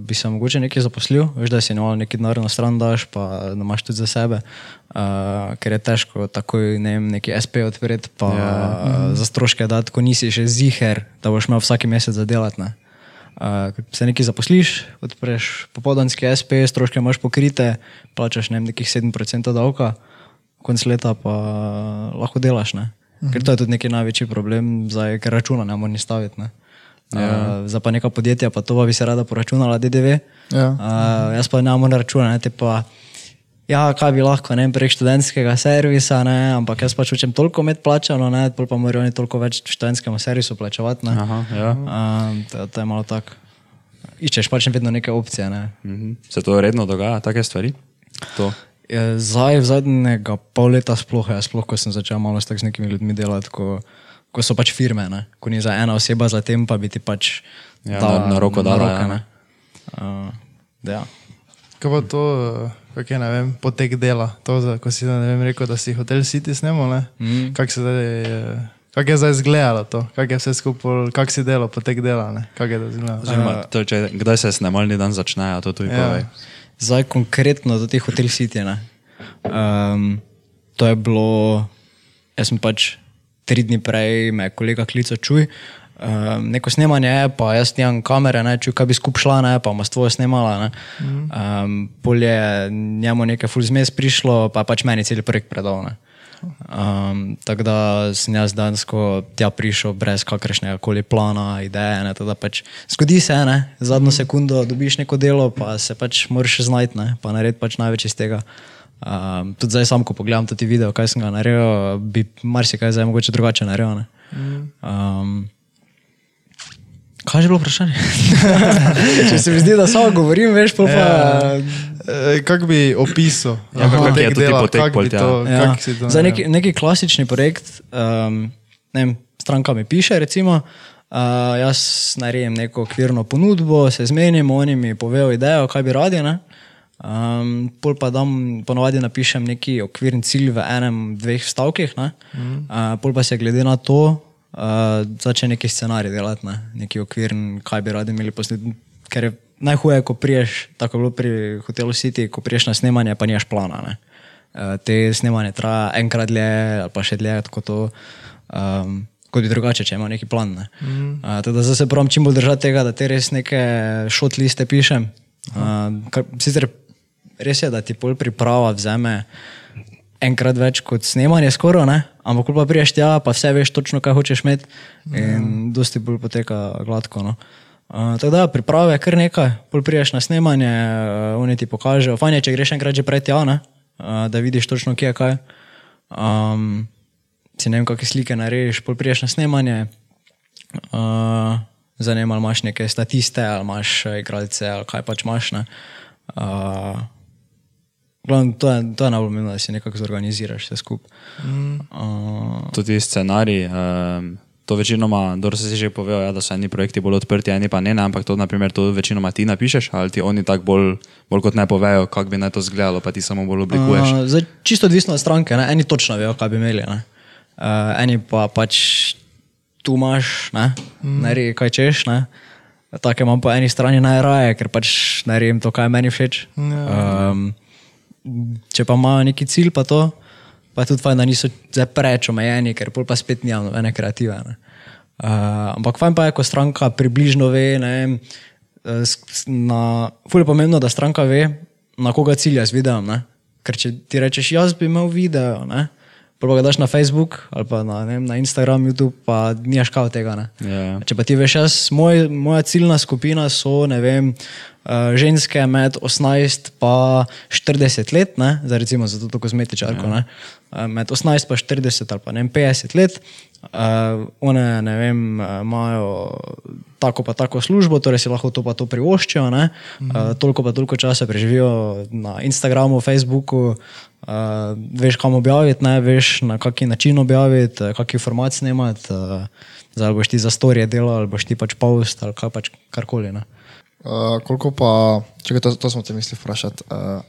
bi se mogoče nekaj zaposlil, veš, da si ne neki denar na stran daš, pa da imaš tudi za sebe, uh, ker je težko takoj ne vem, neki SP odpreti, pa ja. uh, za stroške dati, ko nisi še ziger, da boš imel vsaki mesec za delati. ne. Uh, se nekaj zaposliš, odpreš popoldanski SP, stroške imaš pokrite, plačaš ne vem, nekih 7% davka, konc leta pa lahko delaš. Ne? Ker to je tudi neki največji problem, zdaj, ker računa ne moreš staviti. Ne? Uh, za pa neka podjetja, pa to pa bi se rada poračunala DDV. Ja. Uh, jaz pa ne morem računati, pa ja, kaj bi lahko, ne prek študentskega servisa, ne, ampak jaz pač hočem toliko imeti plačano, ne, pa morajo oni toliko več študentskemu servisu plačevati. Ne. Aha, ja. Um, to, to je malo tako. Iščeš pač vedno neke opcije. Ne. Mhm. Se to redno dogaja, take stvari? To. Je, Zdaj, v zadnjega pol leta sploh, jaz sploh, ko sem začel malo s tak z nekimi ljudmi delati, ko, ko so pač firme, ne. ko ni za ena oseba za tem, pa bi ti pač Ja, na- na roko dala, ja. ne. Uh, ja. Kaj pa to, eh, kak je, ne vem, potek dela, to, za, ko si ne vem, rekel, da si hotel City snemal, ne? Mm. Kak se zdaj, eh, kak je zdaj izgledalo to, kak je vse skupaj, kak si delal, potek dela, ne? Kak je to izgledalo? Oziroma, to, če, kdaj se snemalni dan začne, a to tudi ja. Ja. Zdaj konkretno do teh hotel City. ne. Um, to je bilo, jaz sem pač tri dni prej, me je kolega klical čuj. Um, neko snemanje je, pa jaz nimam kamere, ne, čuj, kaj bi skup šla, ne, pa ima s tvojo snemala. Ne. Um, pol je njemu nekaj full zmes prišlo, pa pač meni cel projekt predal. Ne. Um, tako da sem jaz dansko tja prišel brez kakršnega koli plana, ideje. Ne, tako da pač zgodi se, ne, zadnjo sekundo dobiš neko delo, pa se pač moraš znajti, ne, pa narediti pač največ iz tega. Um, tudi zdaj, sam, ko pogledam tudi video, kaj sem ga naredil, bi marsikaj zdaj mogoče drugače naredil. ne. Um, kaj je bilo vprašanje? Če se mi zdi, da samo govorim, veš, pol pa. Eh, Kak bi opisal? Ja, kako je tudi potek kak pol to, Ja. kak to Za naredil? neki, neki klasični projekt, um, ne vem, stranka mi piše, recimo, uh, jaz naredim neko okvirno ponudbo, se zmenim, oni mi povejo idejo, kaj bi radi. Ne? Um, pol pa dam, ponovadi napišem neki okvirni cilj v enem, dveh stavkih, mm. uh, pol pa se glede na to uh, začne neki scenarij delati, ne? neki okvirn, kaj bi radi imeli posneti. Ker je najhuje, ko priješ, tako je bilo pri hotelu City, ko priješ na snemanje, pa nimaš plana. Ne? Uh, te snemanje traja enkrat dlje, ali pa še dlje, tako to. Um, kot bi drugače, če ima neki plan. Ne? Mm. Uh, tako da zdaj se pravim čim bolj držati tega, da te res neke šotliste pišem. Uh, kar, sicer res je, da ti pol priprava vzame enkrat več kot snemanje, skoraj, ne? ampak ko pa priješ tja, pa vse veš točno, kaj hočeš imeti in dosti bolj poteka gladko. No? Uh, tako da priprave je kar nekaj, pol priješ na snemanje, uh, oni ti pokažejo, fajn je, če greš enkrat že prej tja, ne? uh, da vidiš točno, kje je kaj. Um, si ne vem, kakšne slike narediš, pol priješ na snemanje. Uh, Zanima me, ali imaš neke statiste, ali imaš eh, igralce, ali kaj pač imaš. Ne? Uh, glavno, to, je, to je najbolj pomembno, da si nekako zorganiziraš vse skupaj. Mm. Uh, Tudi scenarij. Um, to večinoma, dobro se si že povedal, ja, da so eni projekti bolj odprti, eni pa ne, ne ampak to, naprimer, to večinoma ti napišeš, ali ti oni tako bolj, bolj kot ne povejo, kako bi naj to izgledalo, pa ti samo bolj oblikuješ. Uh, zdaj, čisto odvisno od stranke, ne? eni točno vejo, kaj bi imeli. ne. Uh, eni pa pač tu imaš, ne, mm. naredi kaj češ. Ne? Take imam po eni strani najraje, ker pač naredim to, kar je meni všeč. Um, če pa imajo neki cilj, pa to, pa tudi fajn, da niso preveč omejeni, ker pa spet nimam nobene kreative. Ne? Uh, ampak fajn pa je, ko stranka približno ve, ne eh, na, ful je pomembno, da stranka ve, na koga cilja z videom. Ne? Ker če ti rečeš, jaz bi imel video, ne? Prvo ga daš na Facebook ali pa na, ne vem, na Instagram, YouTube, pa nimaš kao tega. Ne? Ja. Če pa ti veš, jaz, moj, moja ciljna skupina so ne vem, uh, ženske med 18 in 40 let, ne? zdaj recimo za to kozmetičarko, ja. uh, med 18 in 40 ali pa ne vem, 50 let. Uh, one ne vem, uh, imajo tako pa tako službo, torej si lahko to pa to privoščijo. Ne? Uh, toliko pa toliko časa preživijo na Instagramu, Facebooku, uh, veš kam objaviti, ne? veš na kaki način objaviti, kakšne informacije snemati. Uh, zdaj ali boš ti za storije delal, ali boš ti pač post ali kaj pač karkoli. Ne? Uh, koliko pa, čakaj, to, to smo te mislili vprašati. Uh,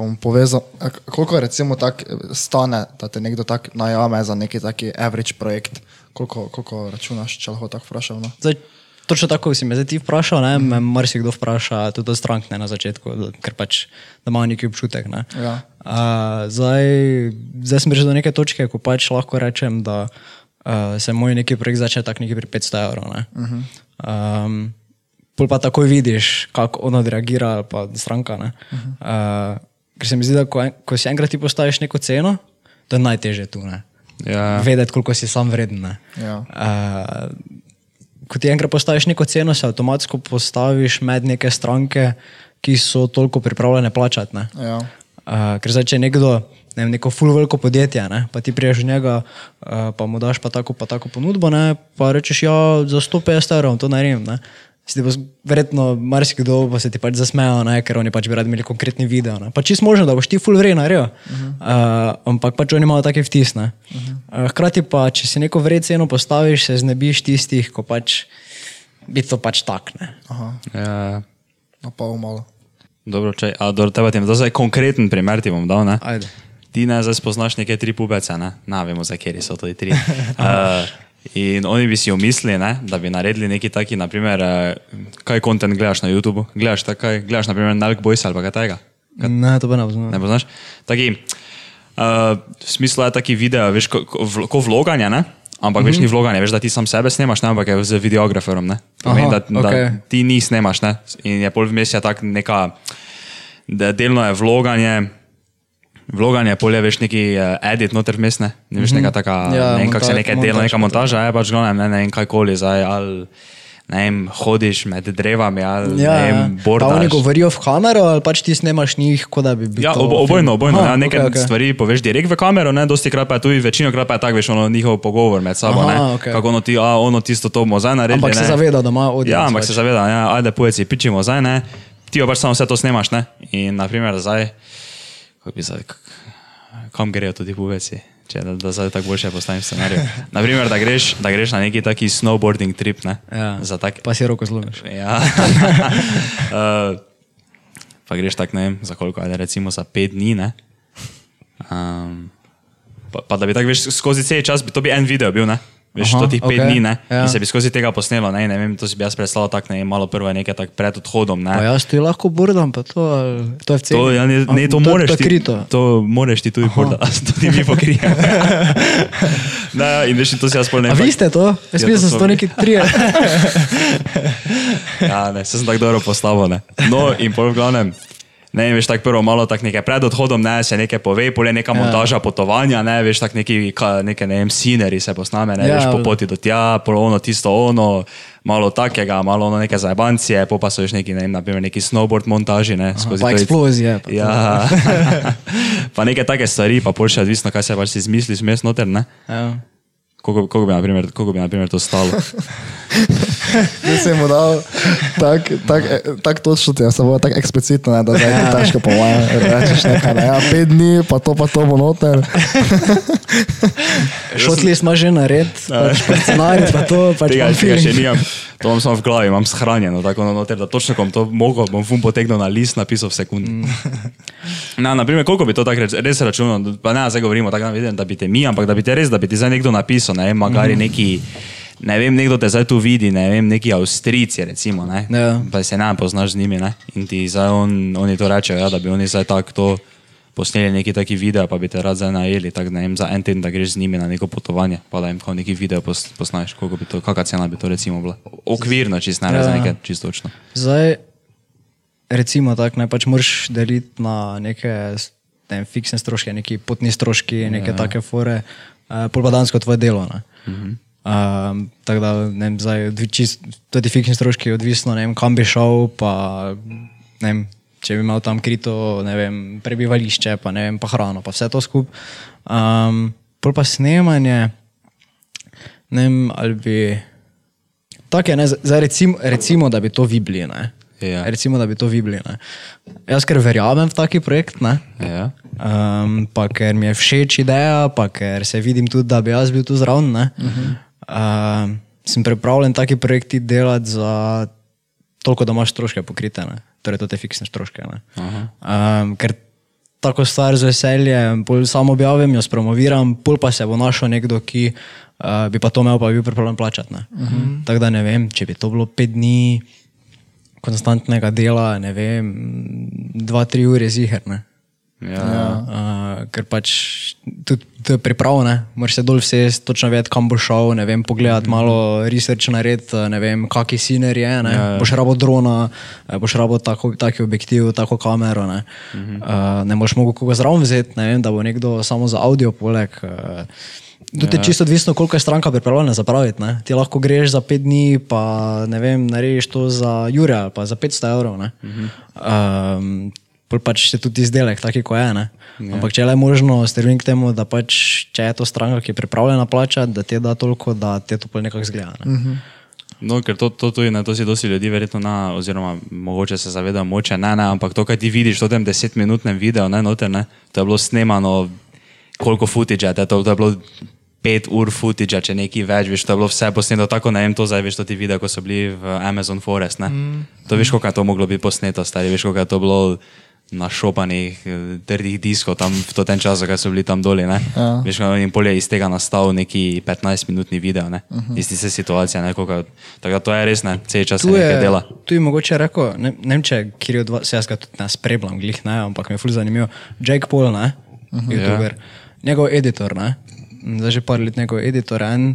bom povezal, koliko recimo tak stane, da te nekdo tak najame za neki taki average projekt? Koliko, koliko računaš, če lahko tako vprašam? No? Zdaj, točno tako si me zdaj ti vprašal, ne, me marsikdo vpraša, tudi od strank ne na začetku, ker pač da imajo neki občutek. Ne. Ja. Uh, zdaj, zdaj sem prišel do neke točke, ko pač lahko rečem, da uh, se moj neki projekt začne tak nekje pri 500 evrov. Ne. Uh -huh. um, pol pa takoj vidiš, kako ona reagira, pa stranka. Uh -huh. uh, ker se mi zdi, da ko, en, ko si enkrat ti postaviš neko ceno, to je najtežje tu. Ne. Ja. Vedeti, koliko si sam vreden. ne. Ja. Uh, ko ti enkrat postaviš neko ceno, se avtomatsko postaviš med neke stranke, ki so toliko pripravljene plačati. ne. Ja. Uh, ker zdaj, če je nekdo, ne vem, neko full veliko podjetje, ne, pa ti priješ v njega, uh, pa mu daš pa tako, pa tako ponudbo, ne, pa rečeš, ja, za 150 evrov to naredim. Ne. Bo verjetno marsikdo pa se ti pač zasmeja, ne, ker oni pač bi radi imeli konkretni video. Ne. Pa čisto možno, da boš ti full vrej naredil, uh -huh. uh, ampak pač oni imajo take vtis. ne. Uh, hkrati pa, če si neko vred ceno postaviš, se znebiš tistih, ko pač bi to pač takne. Aha, Ja. na pol malo. Dobro, če, a dobro, tebe dal zdaj konkreten primer, ti bom dal, ne? Ajde. Ti ne zdaj spoznaš neke tri pubece, ne? Na, vemo, za kjer so to tri. Uh, in oni bi si umislili, ne, da bi naredili neki taki, naprimer, uh, kaj kontent gledaš na YouTubu? Gledaš, takaj, gledaš naprimer Nalk Boys ali kaj tega? Ne, to pa ne poznam. Ne poznaš? Taki, uh, v smislu je taki video, veš, ko, ko, ko vloganje, ne? Ampak veš, ni vloganje, veš, da ti sam sebe snemaš, ne? ampak je z videograferom, ne? Pomeni, Aha, da, da okej. ti ni snemaš, ne? In je pol vmes je tak neka, da delno je vloganje, vloganje, pol je veš neki uh, edit noter vmes, ne? Veš, neka taka, Ja, ne vem, kako se delo, montaž neka montaža, je pač glavno, ne, ne vem, kajkoli zdaj, ali ne vem, hodiš med drevami, ali Ja, ne vem, ja. Pa bordaš. oni govorijo v kamero ali pač ti snemaš njih, kot da bi bil. Ja, film? obojno, obojno. Aha, Ja, nekaj okay, okay. stvari poveš direkt v kamero, ne, dosti krat pa je tudi, večino krat pa je tako, veš, ono njihov pogovor med sabo, Aha, ne, okej. kako ono ti, a ono tisto to bomo zdaj naredili. Ampak se ne. zaveda, da ima audience Ja, ampak pač. se zaveda, ja, ajde, pojeci, pičimo zdaj, ne, ti pa pač samo vse to snemaš, ne, in naprimer zdaj, kako bi zdaj, kam grejo tudi pujeci. Če da, da zdaj tako boljše postavim scenarij. Naprimer, da greš, da greš na neki taki snowboarding trip, ne? Ja. Za tak, Pa si roko zlomiš. Ja. uh, pa greš tako, ne vem, za koliko, ajde, recimo za pet dni, ne. Um, pa, pa da bi tako, veš, skozi cel čas, bi to bi en video bil, ne. Veš, Aha, to tih pet okej, dni, ne. ja. In se bi skozi tega posnelo, ne, ne vem, to si bi jaz predstavljal tako, ne malo prvo nekaj tak pred odhodom, ne. Pa jaz ti lahko bordam, pa to, to je v celi. To, ja, ne, ne, to, to, ti. to krito. To moreš ti tudi porda, tudi mi pokrijemo. da, in veš, to si jaz spolne. A vi ste to? Jaz Ja, mislim, to da so to neki trije. Ja, ne, se sem tako dobro postavil. Ne. No, in pol v glavnem. Ne, veš, tako prvo malo tak nekaj pred odhodom, ne, se nekaj pove, pol je neka montaža potovanja, ne, veš, tak neki, ka, neke, ne vem, sceneri se posname, ne, Ja, veš, po poti do tja, pol ono, tisto ono, malo takega, malo ono neke zajbancije, po pa so još neki, ne vem, naprimer neki snowboard montaži, ne, skozi pa to je- eksplozije, pa. Ja, pa neke take stvari, pa pol še odvisno, kaj se pač si izmisliš, mes noter, ne. Ja. Koliko, koliko, bi, naprimer, koliko bi, naprimer, to stalo? Zdaj si mu dal tako tak, eh, tak točno, ti je samo tako eksplicitno, ne, da zdaj je težko po mojem. Rečeš nekaj, ne, ja, pet dni, pa to pa to bo noter. Šotli smo že nared, pač pa scenarij, pa to, pač tega, tega še feeling. nimam. To imam samo v glavi, imam shranjeno, tako na noter, da točno ko bom to mogel, bom fum potegnil na list, napisal v sekundi. Mm. Na, naprimer, koliko bi to tako reč, res računal, pa ne, zdaj govorimo tako, da vidim, da bi te mi, ampak da bi te res, da bi ti zdaj nekdo napisal, ne magari Mhm. neki, ne vem, nekdo te zdaj tu vidi, ne vem, neki Avstrijci, recimo, ne, Ja. pa se ne poznaš z njimi, ne, in ti zdaj on, oni to rečejo, ja, da bi oni zdaj tako to posneli neki taki video, pa bi te rad zdaj najeli, tako ne vem, za en teden, da greš z njimi na neko potovanje, pa da jim kao neki video pos, posnaš, koliko bi to, kakšna cena bi to recimo bila. Okvirno, čist ne, ja. za Ja. nekaj čisto točno. Zdaj, recimo tako, ne pač moraš deliti na neke ne fiksne stroške, neki potni stroški, neke ja. take fore, uh, pol pa dansko tvoje delo. Ne. Uh-huh. Um, tako da, ne vem, zdaj, čist, tudi fiksni stroški, odvisno, ne vem, kam bi šel, pa ne vem, če bi imel tam krito, ne vem, prebivališče, pa ne vem, pa hrano, pa vse to skupaj. Um, pol pa snemanje, ne vem, ali bi. Tako je, ne, zdaj recimo, recimo, da bi to vi bili. Ne. Ja. Recimo, da bi to vi bili. Ne. Jaz, ker verjamem v taki projekt, ne, Ja. um, pa ker mi je všeč ideja, pa ker se vidim tudi, da bi jaz bil tu zraven, ne, uh -huh. um, sem pripravljen taki projekti delati za toliko, da imaš stroške pokrite, ne. Torej to te fiksne stroške. ne. Um, ker tako stvar z veseljem, pol samo objavim, jo spromoviram, pol pa se bo našel nekdo, ki uh, bi pa to imel, pa bi bil pripravljen plačati. Uh -huh. Tako da ne vem, če bi to bilo pet dni konstantnega dela, ne vem, dva, tri ure ziger. Ne? Ja. Uh, ker pač tudi to je pripravljeno, moraš se dol vse, točno vedeti, kam bo šel, ne vem, pogledati mm. malo research narediti, ne vem, kakšen scener je, ne, ja, ja. boš rabo drona, boš rabo tako, taki objektiv, tako kamero, ne, mm -hmm. uh, ne boš mogel koga zraven vzeti, ne vem, da bo nekdo samo za audio poleg. Uh, Tudi je čisto odvisno, koliko je stranka pripravljena zapraviti. Ne? Ti lahko greš za pet dni, pa ne vem, narediš to za ali pa za 500 evrov. Uh -huh. um, pač je tudi izdelek, taki ko je. Ne? Ampak če je le možno, strvim k temu, da pač, če je to stranka, ki je pripravljena plačati, da ti da toliko, da ti to pol nekako zgleda. Ne? Uh -huh. No, ker to, to, tudi, ne, to si dosti ljudi verjetno na, oziroma mogoče se zaveda, moče ne, ne, ampak to, kar ti vidiš v tem desetminutnem videu, ne, noter, ne, to je bilo snemano, koliko footage je, to, to je bilo pet ur footage, če nekaj več, veš, to je bilo vse posneto tako, ne vem, to zdaj veš, to ti videa, ko so bili v Amazon Forest, ne. Mm. To veš, koliko je to moglo biti posneto, stari, veš, koliko je to bilo našopanih, eh, trdih diskov tam v tem času, ko so bili tam doli, ne. Ja. Veš, kako in polje iz tega nastal neki 15-minutni video, ne. Uh -huh. Isti se situacija, ne, koliko, tako da to je res, ne, cel čas Tu nekaj je, dela. tu je mogoče rekel, ne, ne vem, če kjer je od vas, jaz ga tudi ne spremljam, glih ne, ampak me je ful zanimivo. Jake Paul, ne, uh -huh, YouTuber, ja. njegov editor, ne, zdaj že par let njegov editor, en,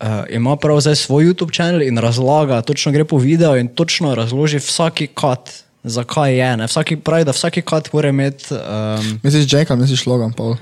uh, ima prav zdaj svoj YouTube kanal in razlaga, točno gre po videu in točno razloži vsaki kat, zakaj je, ne, vsaki pravi, da vsaki kat mora imeti. Um, Misliš ali misliš Logan Paul?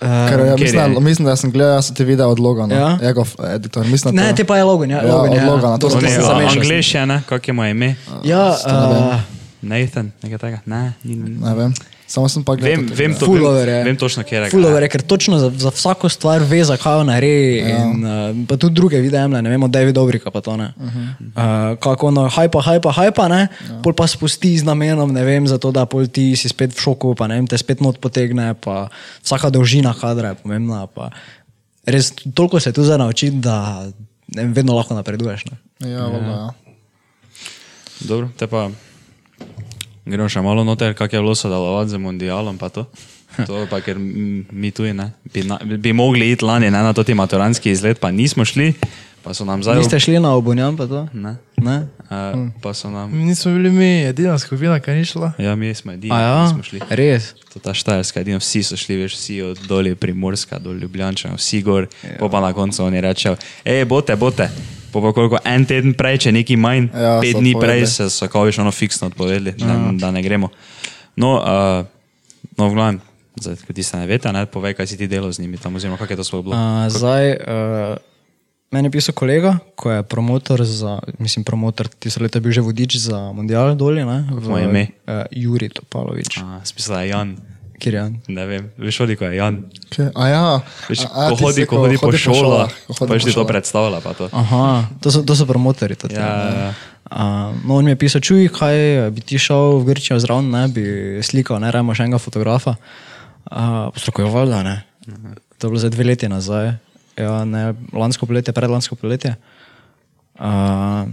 Ker, ja, mislim, da, mislim, da sem gledal jaz te videe od Logana, Ja. njegov editor. Mislim, ne, to- te pa je Logan, ja, Ja, Logan, od ja. Logana, to sem sem se zamešal. Angliš je, ne, kak je moje ime? Ja, uh, Nathan, nekaj tega. Ne, ni, Ne vem, samo sem pa gledal. vem, vem, to, Fullover vem, je. vem točno, kje je. Fullover je, ker točno za, za vsako stvar ve, zakaj jo naredi. Ja. In, uh, pa tudi druge videe, ne, ne vemo, David Dobrika pa to ne. Uh -huh. uh, kako ono, hajpa, hajpa, hajpa, ne, ja. pol pa spusti z namenom, ne vem, zato da pol ti si spet v šoku, pa ne vem, te spet not potegne, pa vsaka dolžina kadra je pomembna. Pa. Res toliko se tu zdaj naučiti, da ne vem, vedno lahko napreduješ. Ne. Ja, ja. Dobro, te pa gremo še malo noter, kak je bilo sodelovati z mundialom, pa to. To pa, ker mi tu ne. Bi, na, bi mogli iti lani ne, na to maturanski izlet, pa nismo šli, pa so nam zdaj. Niste šli na obunjam, pa to? Ne. Ne? Uh, pa so nam. Mi nismo bili mi edina skupina, ki ni šla. Ja, mi smo edini, ja, nismo šli. res. To ta štajerska, edino vsi so šli, veš, vsi od dolje primorska do Ljubljančana, vsi gor, ja. pa na koncu oni rečejo, hej, bote, bote. Po pa koliko en teden prej, če neki manj, Ja, ja, pet dni prej se so kao veš ono fiksno odpovedali, da, da ne gremo. No, uh, no v glavnem, zdaj, ko ti se ne veste, ne, povej, kaj si ti delal z njimi tam, oziroma kak je to sploh bilo. Uh, zdaj, uh, meni je pisal kolega, ko je promotor za, mislim, promotor, ti so leta bil že vodič za mundial dolje, ne? V, Moje ime? Uh, Juri Topalovič. Uh, Spisala je Jan, Kjer je on? ne vem, veš, koliko je Jan. Okay. A ja, Veš, a, a, ko hodi, si, ko hodi po šolah, ko hodi pa ti to šolah. predstavlja, to. Aha, to so, to so promotori. To, Ja, ja. Uh, no, on mi je pisal, čuj, kaj bi ti šel v Grčijo zraven, ne bi slikal, ne rajmo še enega fotografa. Uh, Postrokoval, da ne. To je bilo za dve leti nazaj, ja, ne, lansko poletje, predlansko poletje. Uh,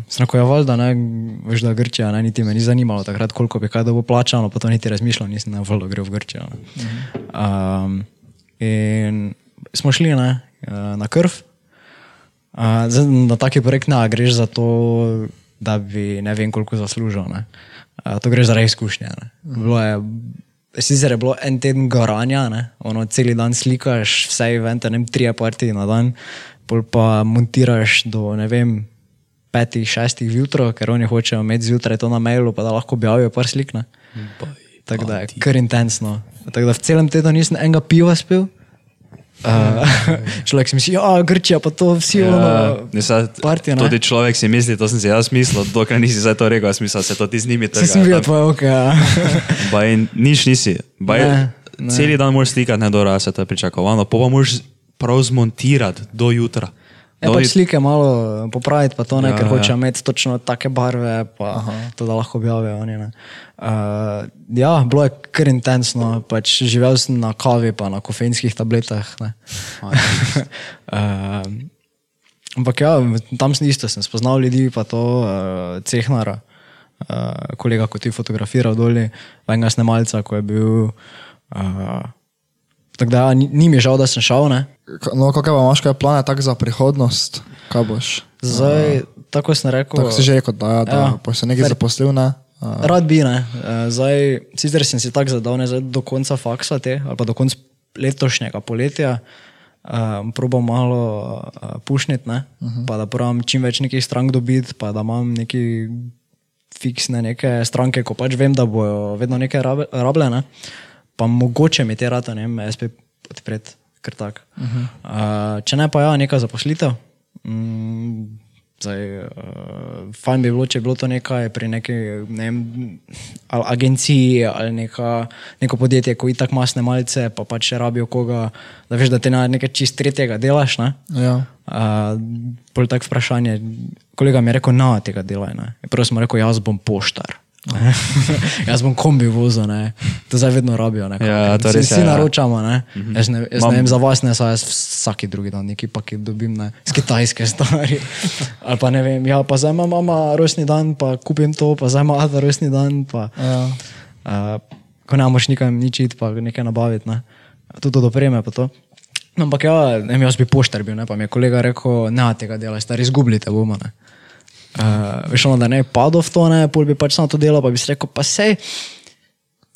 Snakojeval, da ne, veš, da Grčija, ne, niti me ni zanimalo takrat, koliko bi kaj da bo plačano, pa to niti razmišljal, nisem volil, da gre v Grčijo. Ne. Um, in smo šli ne, uh, na krv. Uh, zdaj, na taki projekt ne greš za to, da bi ne vem koliko zaslužil. Ne. Uh, to greš za reizkušnje. ne. Bilo je, sicer je bilo en teden garanja, ne, ono cel dan slikaš, vse evente, ne vem, tri partije na dan, pol pa montiraš do ne vem. Petih, šestih zjutraj, ker oni hočejo imeti zjutraj to na mailu, pa da lahko objavijo par slik. Tako da je kar intenzno. Tako da v celem tednu nisem enega piva spil. Uh, človek si misli, ja, Grčija, pa to vsi Ja, partija, ne? tudi človek si misli, to sem si jaz mislil, dokler nisi zdaj to rekel, jaz mislil, se to ti z njimi Si sem videl tvoje oke. Ja. Baj, nič nisi. Baj, Ne, ne. Celi dan moraš slikati, ne dobro, a se to je pričakovano, pa pa moraš prav zmontirati do jutra. Pač jut- slike malo popraviti, pa to ne, Ja, ker ja. hoče imeti točno take barve, pa to, da lahko objavijo oni. ne. Uh, ja, bilo je kar intenzno, pač živel sem na kavi, pa na kofeinskih tabletah. uh, ampak ja, tam sem isto, sem spoznal ljudi, pa to uh, cehnara, uh, kolega, ko ti fotografiral dolje, enega snemalca, ko je bil. Uh, tako da ja, ni, ni mi žal, da sem šel. Ne. No, kakšne pa imaš, kaj plane tak za prihodnost? Kaj boš? Zdaj, tako sem rekel. Tako si že rekel, da, da Ja. boš se nekaj zaposlil, ne? A, Rad bi, ne. Zdaj, sicer sem si tako zadal, ne, zdaj do konca faksa te, ali pa do konca letošnjega poletja, um, probam malo uh, pušniti, ne, uh -huh. pa da probam čim več nekih strank dobiti, pa da imam neki fiksne neke stranke, ko pač vem, da bojo vedno nekaj rabljene, pa mogoče mi te rata, ne vem, SP odpreti, ker tak. Uh -huh. uh, če ne pa ja, neka zaposlitev. Mm, Zdaj, uh, fajn bi bilo, če bi bilo to nekaj pri neki ne vem, ali agenciji ali neka, neko podjetje, ko itak ima snemalce, pa pač rabijo koga, da veš, da te na nekaj čist tretjega delaš. Ne? ja. Uh, Pol tako vprašanje, kolega mi je rekel, na tega delaj. ne." Prvo sem rekel, jaz bom poštar. Jaz bom kombi vozil, ne. to zdaj vedno rabijo. Ne, Ja, to res Vsi ja. naročamo, ne. jaz ne, jaz Mam- ne vem za vas, ne, saj jaz vsaki drugi dan neki paket dobim, ne, z kitajske stvari. Ali pa ne vem, ja, pa zdaj ima mama rojstni dan, pa kupim to, pa zdaj ima ata rojstni dan, pa Ja. uh, ko ne moš nikam nič iti, pa nekaj nabaviti, ne. tudi od opreme pa to. No, ampak ja, ne jaz bi poštar bil, ne, pa mi je kolega rekel, ne, tega dela, stari izgubljite bomo. Ne. Uh, veš, ono, da ne bi padel v to, ne, pol bi pač samo to delal, pa bi si rekel, pa sej,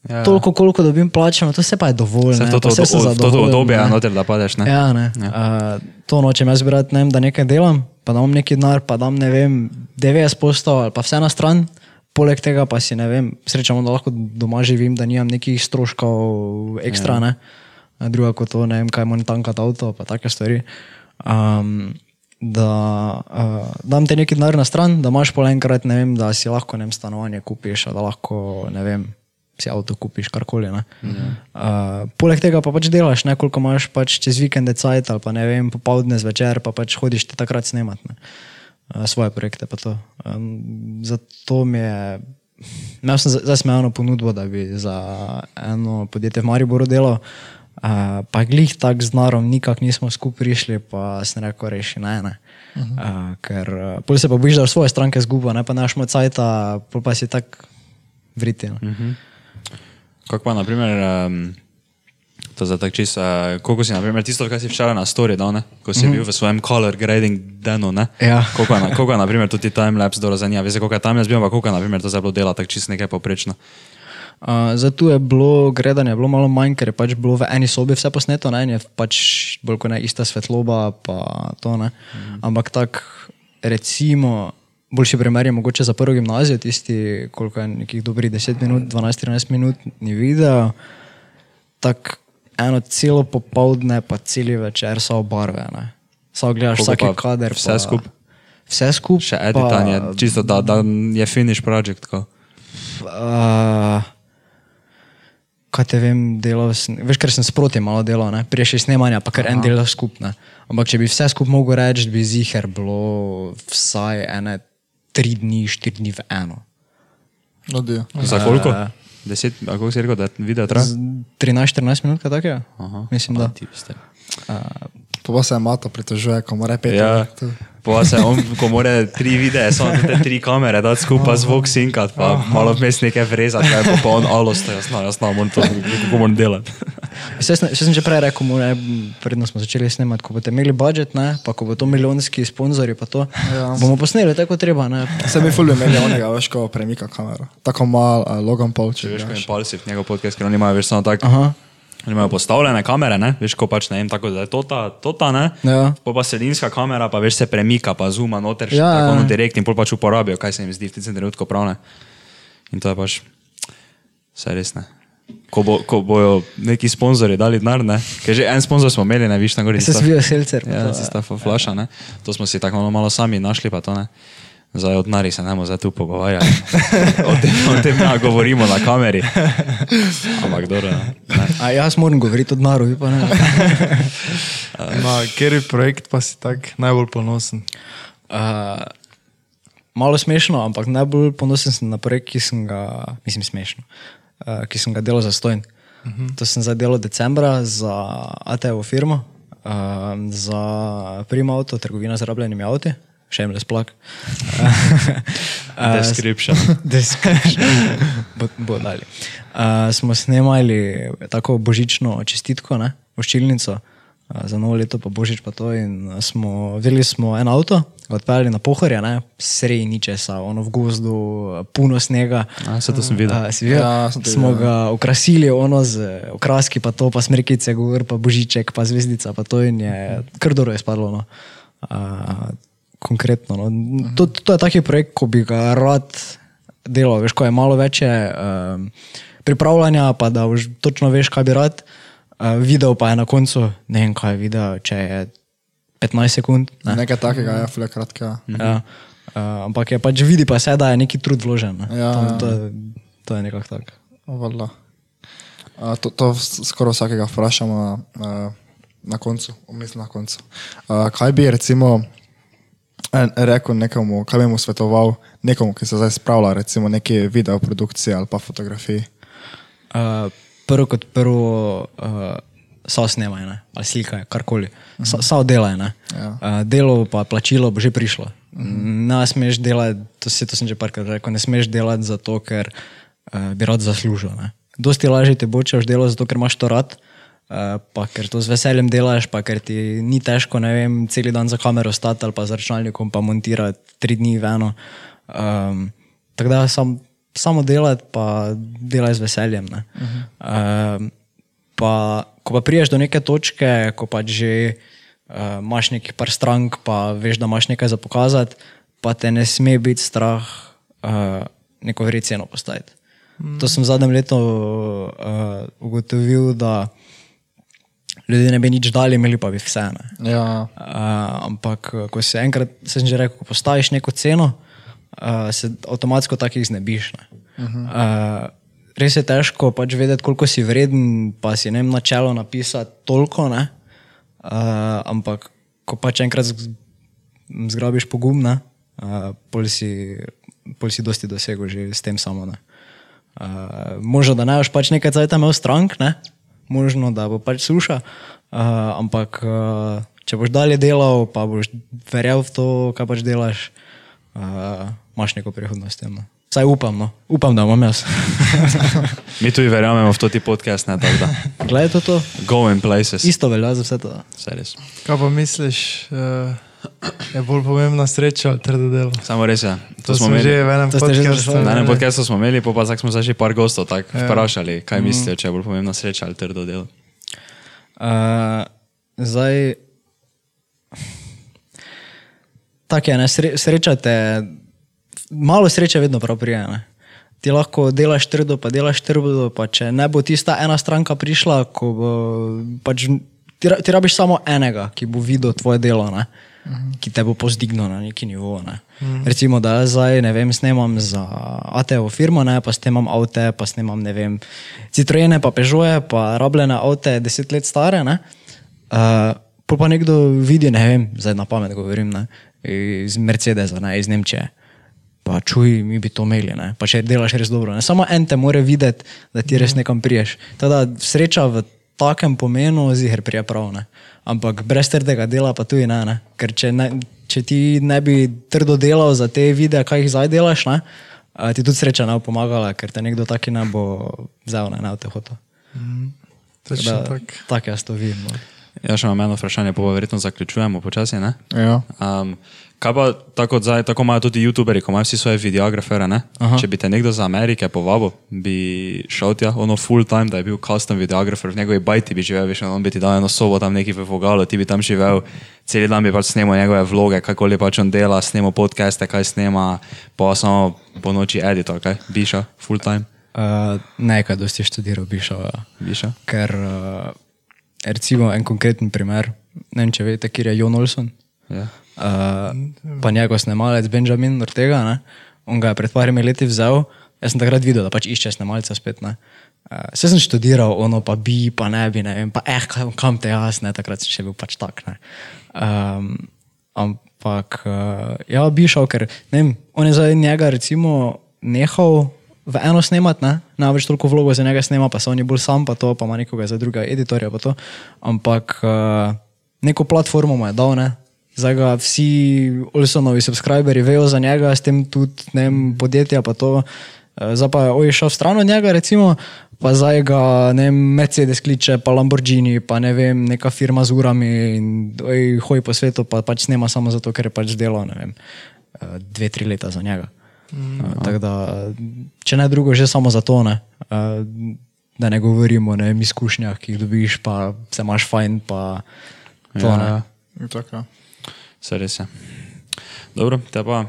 Ja. toliko, koliko dobim plačano, to se pa je dovolj. Se to, to, to, to, to zadovoljen, obdobje, ne. ja, noter, da padeš. Ne? Ja, ne. Ja. Uh, to nočem jaz brati, ne vem, da nekaj delam, pa dam neki denar, pa dam ne vem, 90% ali pa vse na stran. Poleg tega pa si ne vem, srečamo, da lahko doma živim, da nimam nekih stroškov ekstra, ja. ne. A Druga kot to, ne vem, kaj moram tankati avto, pa take stvari. Um, da uh, dam ti neki denar na stran, da imaš pol enkrat, ne vem, da si lahko ne vem, stanovanje kupiš, da lahko, ne vem, si avto kupiš, karkoli. ne. Uh, poleg tega pa pač delaš, ne, koliko imaš pač čez vikende cajt ali pa ne vem, popoldne zvečer, pa pač hodiš ti takrat snemat ne. Uh, svoje projekte. Um, zato mi je, imel sem za- zdaj sem eno ponudbo, da bi za eno podjetje v Mariboru delal, uh, pa glih tak z narom nikak nismo skupaj prišli, pa sem rekel, reši ne, ne. Uh -huh. uh, ker uh, pol se pa bojiš, da svoje stranke zguba, ne pa naš moj cajta, pol pa si tak vriti. No. Kako pa, naprimer, um, to za tak čist, uh, koliko si, naprimer, tisto, kar si včeraj na story dal, ne? ko si mm -hmm. bil v svojem color grading denu, ne? Ja. Koliko je, na- koliko je, naprimer, tudi timelapse dobro zanima, veste, koliko je timelapse bil, pa koliko je, naprimer, to zdaj bilo dela, tako čist nekaj poprečno. Uh, zdaj tu je bilo gledanje bilo malo manj, ker je pač bilo v eni sobi vse posneto, ne, in je pač bolj kot ne ista svetloba, pa to ne. Mm. Ampak tako, recimo, boljši primer je mogoče za prvo gimnazijo, tisti, koliko je nekih dobrih 10 minut, 12-13 minut ni video, tako eno celo popoldne, pa celi večer so barve, ne. Samo gledaš Koliko vsaki pa kader. vse pa- skupaj? Vse skupaj. Še editanje, čisto da, da je finish project. Ko. Uh, kaj te vem, delal sem, veš, ker sem sproti malo delal, ne? prije še snemanja, pa kar en del skupaj. Ampak če bi vse skupaj mogel reči, bi ziger bilo vsaj ene tri dni, štiri dni v eno. No, dio. Za koliko? Deset, a koliko si rekel, da video traja? Z 13-14 minut, kaj takega? Mislim, da. Ti ste. To pa se je mato pritožuje, ko mora peti. Ja, pa se on, ko mora tri videe, samo te tri kamere, da skupaj zvok sinkat, pa malo vmes nekaj vrezati, kaj pa pa on alosta, jaz znam, jaz znam, moram to, kako moram delati. Vse sem, že prej rekel, more, predno smo začeli snemati, ko boste imeli budžet, ne? pa ko bo to milijonski sponzorji, pa to, ja. bomo posneli tako kot treba. Ne? Se mi fulje imeli onega, veš, ko premika kamero. Tako mal, uh, Logan Paul, če Če veš, ko veš. je Palsiv, njegov podcast, ker oni imajo več samo tako. Imajo postavljene kamere, ne? veš, ko pač ne vem, tako da je to ta, to ta, ne? Ja. Po pa sredinska kamera, pa veš, se premika, pa zuma noter, še Ja, tako ja. ono direkt in pol pač uporabijo, kaj se jim zdi v tem trenutku pravne. In to je pač, vse res ne. ko, bo, ko bojo neki sponzorji dali denar, ne? ker že en sponzor smo imeli, ne viš na gori. Se tista- svijo selcer. Ja, to, tista fa- flaša, ne? To smo si tako malo, malo sami našli, pa to ne. Zdaj od nari se ne bomo zdaj tu pogovarjali. O tem, o tem ne govorimo na kameri. Ampak dobro, ne. A jaz moram govoriti od narovi, pa ne. Na kateri projekt pa si tak najbolj ponosen? Uh, malo smešno, ampak najbolj ponosen sem na projekt, ki sem ga, mislim, smešno, uh, ki sem ga delal za stojn. Uh -huh. To sem zdaj delal decembra za ATV firmo, uh, za Prima Auto, trgovina z rabljenimi avti, shameless plug. Description. Description. bo, bo dali. Uh, smo snemali tako božično čestitko, ne, voščilnico. Uh, za novo leto, pa božič, pa to. In smo videli smo en avto, ga odpeljali na pohorje, ne, srej ničesa, ono v gozdu, puno snega. A, saj to sem videl. Uh, videl? Ja, sem smo videl. ga okrasili, ono z okraski, pa to, pa smrkice, gor, pa božiček, pa zvezdica, pa to in je kar dobro je spadlo. No. Uh, konkretno. No. To, to je taki projekt, ko bi ga rad delal, veš, ko je malo večje um, pripravljanja, pa da už točno veš, kaj bi rad. Uh, video pa je na koncu, ne vem, kaj je video, če je 15 sekund. Ne? Nekaj takega, ja, fule kratka. Ja. Uh, ampak je pač vidi pa se, da je neki trud vložen. Ne? Ja, to, ja. to, je- to je nekako tako. Valjda. A, To, to skoraj vsakega vprašamo a, na koncu, mislim na koncu. A, Kaj bi recimo rekel nekomu, kaj bi mu svetoval nekomu, ki se zdaj spravlja, recimo neke videoprodukcije ali pa fotografije? Uh, prvo kot prvo, uh, so snemaj, ne? ali slika, karkoli. Sa- Samo delaj. ne. Ja. Uh, delo pa plačilo bo že prišlo. Ne smeš delati, to, se, to sem že parkrat rekel, ne smeš delati zato, ker uh, bi rad zaslužil. Ne? Dosti lažje ti bo, če boš delal zato, ker imaš to rad. Uh, pa ker to z veseljem delaš, pa ker ti ni težko, ne vem, cel dan za kamero stati ali pa za računalnikom pa montirati tri dni v eno. Um, tako da sam, samo delati, pa delaj z veseljem. Uh -huh. um, pa, ko pa priješ do neke točke, ko pač že uh, imaš nekaj par strank, pa veš, da imaš nekaj za pokazati, pa te ne sme biti strah uh, neko vredno ceno postaviti. To sem v zadnjem letu uh, ugotovil, da ljudje ne bi nič dali, imeli pa bi vse. Ne. Ja, Uh, ampak, eh, ko se enkrat, sem že rekel, ko postaviš neko ceno, uh, se avtomatsko takih znebiš. Ne. Uh -huh. uh, res je težko pač vedeti, koliko si vreden, pa si ne vem, na čelo napisati toliko. Ne. Uh, ampak, ko pač enkrat zgrabiš pogum, ne, uh, pol, si, pol si dosti dosegel že s tem samo. Ne. Uh, možno, da ne boš pač nekaj cajt imel strank, ne? Možno, da bo pač suša, uh, ampak uh, če boš dalje delal, pa boš verjel v to, kaj pač delaš, uh, imaš neko prihodnost. tem, No. Vsaj upam, no. upam, da imam jaz. Mi tudi verjamemo v to ti podcast, ne tako da. Gledaj to, to. Going places. isto velja za vse to. Vse res. Kaj pa misliš, uh, je bolj pomembna sreča ali trdo delo? Samo res je. To, to smo že v enem spraševali. Na enem podkastu smo imeli, pa, pa zdaj smo že par gostov tako Ja. vprašali, kaj mislijo, če je bolj pomembna sreča ali trdo delo. Uh, zdaj, tako je, ne, sre, sreča te, malo sreče vedno prav prije. Ne. Ti lahko delaš trdo, pa delaš trdo, pa če ne bo tista ena stranka prišla, ko bo, pač, ti, ti rabiš samo enega, ki bo videl tvoje delo, ne, ki te bo pozdignil na neki nivo. Ne. Recimo, da jaz zdaj, ne vem, snemam za ATV firmo, ne, pa snemam avte, pa snemam, ne vem, Citroene, pa Peugeote, pa rabljene avte, deset let stare. Ne. Uh, pa nekdo vidi, ne vem, zdaj na pamet govorim, ne, iz Mercedesa, ne, iz Nemčije. Pa čuj, mi bi to imeli, ne. pa če delaš res dobro. Ne. Samo en te more videti, da ti res nekam priješ. Teda sreča v takem pomenu ziher prije prav. Ne. Ampak brez trdega dela pa tudi ne. ne. Ker če, ne, če ti ne bi trdo delal za te videe, kaj jih zdaj delaš, ne, ti tudi sreča ne bo pomagala, ker te nekdo taki ne bo vzel, ne, v te hoto. Točno tako. Tako jaz to vidim. No. Ja, še imam eno vprašanje, pa verjetno zaključujemo počasi. Ne? ja. Um, kaj pa tako, zdaj, tako imajo tudi YouTuberi, ko imajo vsi svoje videografere. ne? Če bi te nekdo za Amerike povabil, bi šel tja, ono full time, da je bil custom videografer, v njegovi bajti bi živel, veš, on bi ti dal eno sobo tam neki v Vogalu, ti bi tam živel, cel dan bi pač snemal njegove vloge, kakoli pač on dela, snemal podcaste, kaj snema, pa samo po noči editor, kaj bi šel full time. Uh, nekaj dosti študiral Bišov. Ja. Biša? Ker, uh, recimo, en konkreten primer, ne vem, če veste, kje je Jon Olson. Ja. Uh, pa njegov snemalec Benjamin Ortega, ne? on ga je pred parimi leti vzel. Jaz sem takrat videl, da pač išče snemalca spet. Ne? Uh, Vse sem študiral, ono pa bi, pa ne bi, ne vem, pa eh, kam, kam te jaz, ne, takrat sem še bil pač tak. Ne? Um, ampak, uh, ja, bi šel, ker ne vem, on je za njega recimo nehal v eno snemati, ne, ne več toliko vlogo za njega snema, pa se on je bolj sam, pa to, pa ima nekoga za druga editorja, pa to. Ampak uh, neko platformo mu je dal, ne. Zdaj ga vsi Olsonovi subscriberi vejo za njega, s tem tudi ne vem, podjetja, pa to. Eh, Zdaj pa je oj, šel stran od njega, recimo, pa zdaj ga ne vem, Mercedes kliče, pa Lamborghini, pa ne vem, neka firma z urami in oj, hoji po svetu, pa pač snema samo zato, ker je pač delal, ne vem, eh, dve, tri leta za njega. Mm, Tako da, če ne drugo, že samo za to, ne. Eh, Da ne govorimo o izkušnjah, ki jih dobiš, pa se imaš fajn, pa to Ja, ne. ja. Tako, ja. Se res je. Dobro, te pa.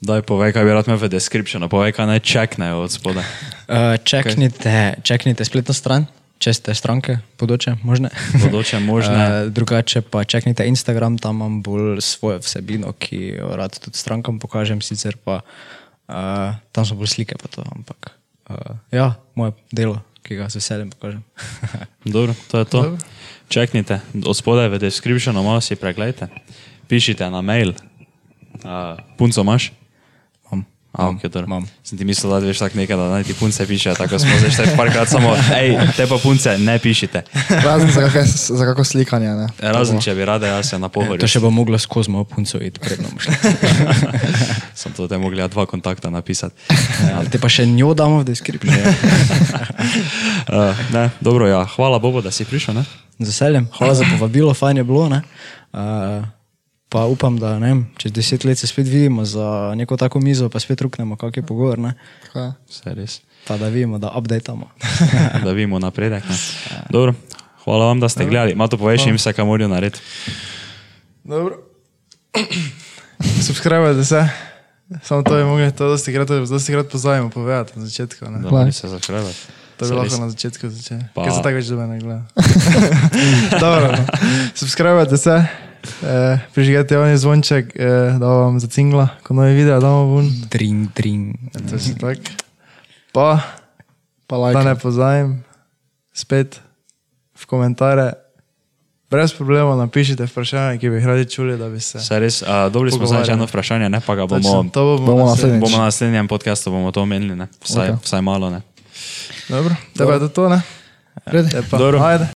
Daj povej, kaj bi rad imel v descriptionu, povej, kaj naj čeknejo od spoda. Uh, čeknite, čeknite spletno stran, če ste stranke, bodoče možne. Bodoče možne. Uh, drugače pa čeknite Instagram, tam imam bolj svojo vsebino, ki jo rad tudi strankam pokažem, sicer pa uh, tam so bolj slike, pa to, ampak uh, ja, moje delo, ki ga z veseljem pokažem. Dobro, to je to. Čeknite, od spodaj v descriptionu malo si pregledajte. Pišite na mail. Uh, punco imaš? Imam. A, okay. Imam. Sem ti mislil, da veš tako nekaj, da naj ti punce piše, tako smo zdaj štiri parkrat samo, hej, te pa punce ne pišite. Razen za, kakve, za kako slikanje. Ne? Razen, če bi rade, jaz se na pohorju. To še bo moglo skozi mojo punco iti, predno. Sem to te mogli ja dva kontakta napisati. Ja, te pa še njo damo v description. Uh, ne, dobro, ja. Hvala Bogu, da si prišel. Ne? Z veseljem, hvala za povabilo, fajn je bilo. Ne? Uh, pa upam, da ne čez deset let se spet vidimo za neko tako mizo, pa spet ruknemo, kak je pogovor. Ja. Vse res. Pa da vidimo, da updatamo. da vidimo napredek. Ne? Dobro, hvala vam, da ste gledali. Mato, poveš jim vse, kar morajo narediti. Dobro. Subskrbite se. Samo to je mogoče, to dosti krat, dosti krat pozajemo povedati na začetku. Ne? Da morajo se zahrabati. To bi Se lahko na začetku začel. Pa- Kaj se tako več dobe ne gleda? Dobro, no. subskrbite se, eh, prižgite oni zvonček, eh, da vam za cingla, ko novi video damo ven. Dring, dring. To je tako. Pa, Pa da like. ne pozajem, spet v komentarje. Brez problema napišite vprašanje, ki bi jih radi čuli, da bi se. Vse res. Uh, dobili smo zdaj eno vprašanje, ne? pa ga bomo, Točno, to bomo, bomo naslednjič. bomo na naslednjem podkastu bomo to omenili. Ne? Vsaj, okay. vsaj malo. Ne? Dobro, tebe je to to, ne? Red. Je pa, Dobro. ajde.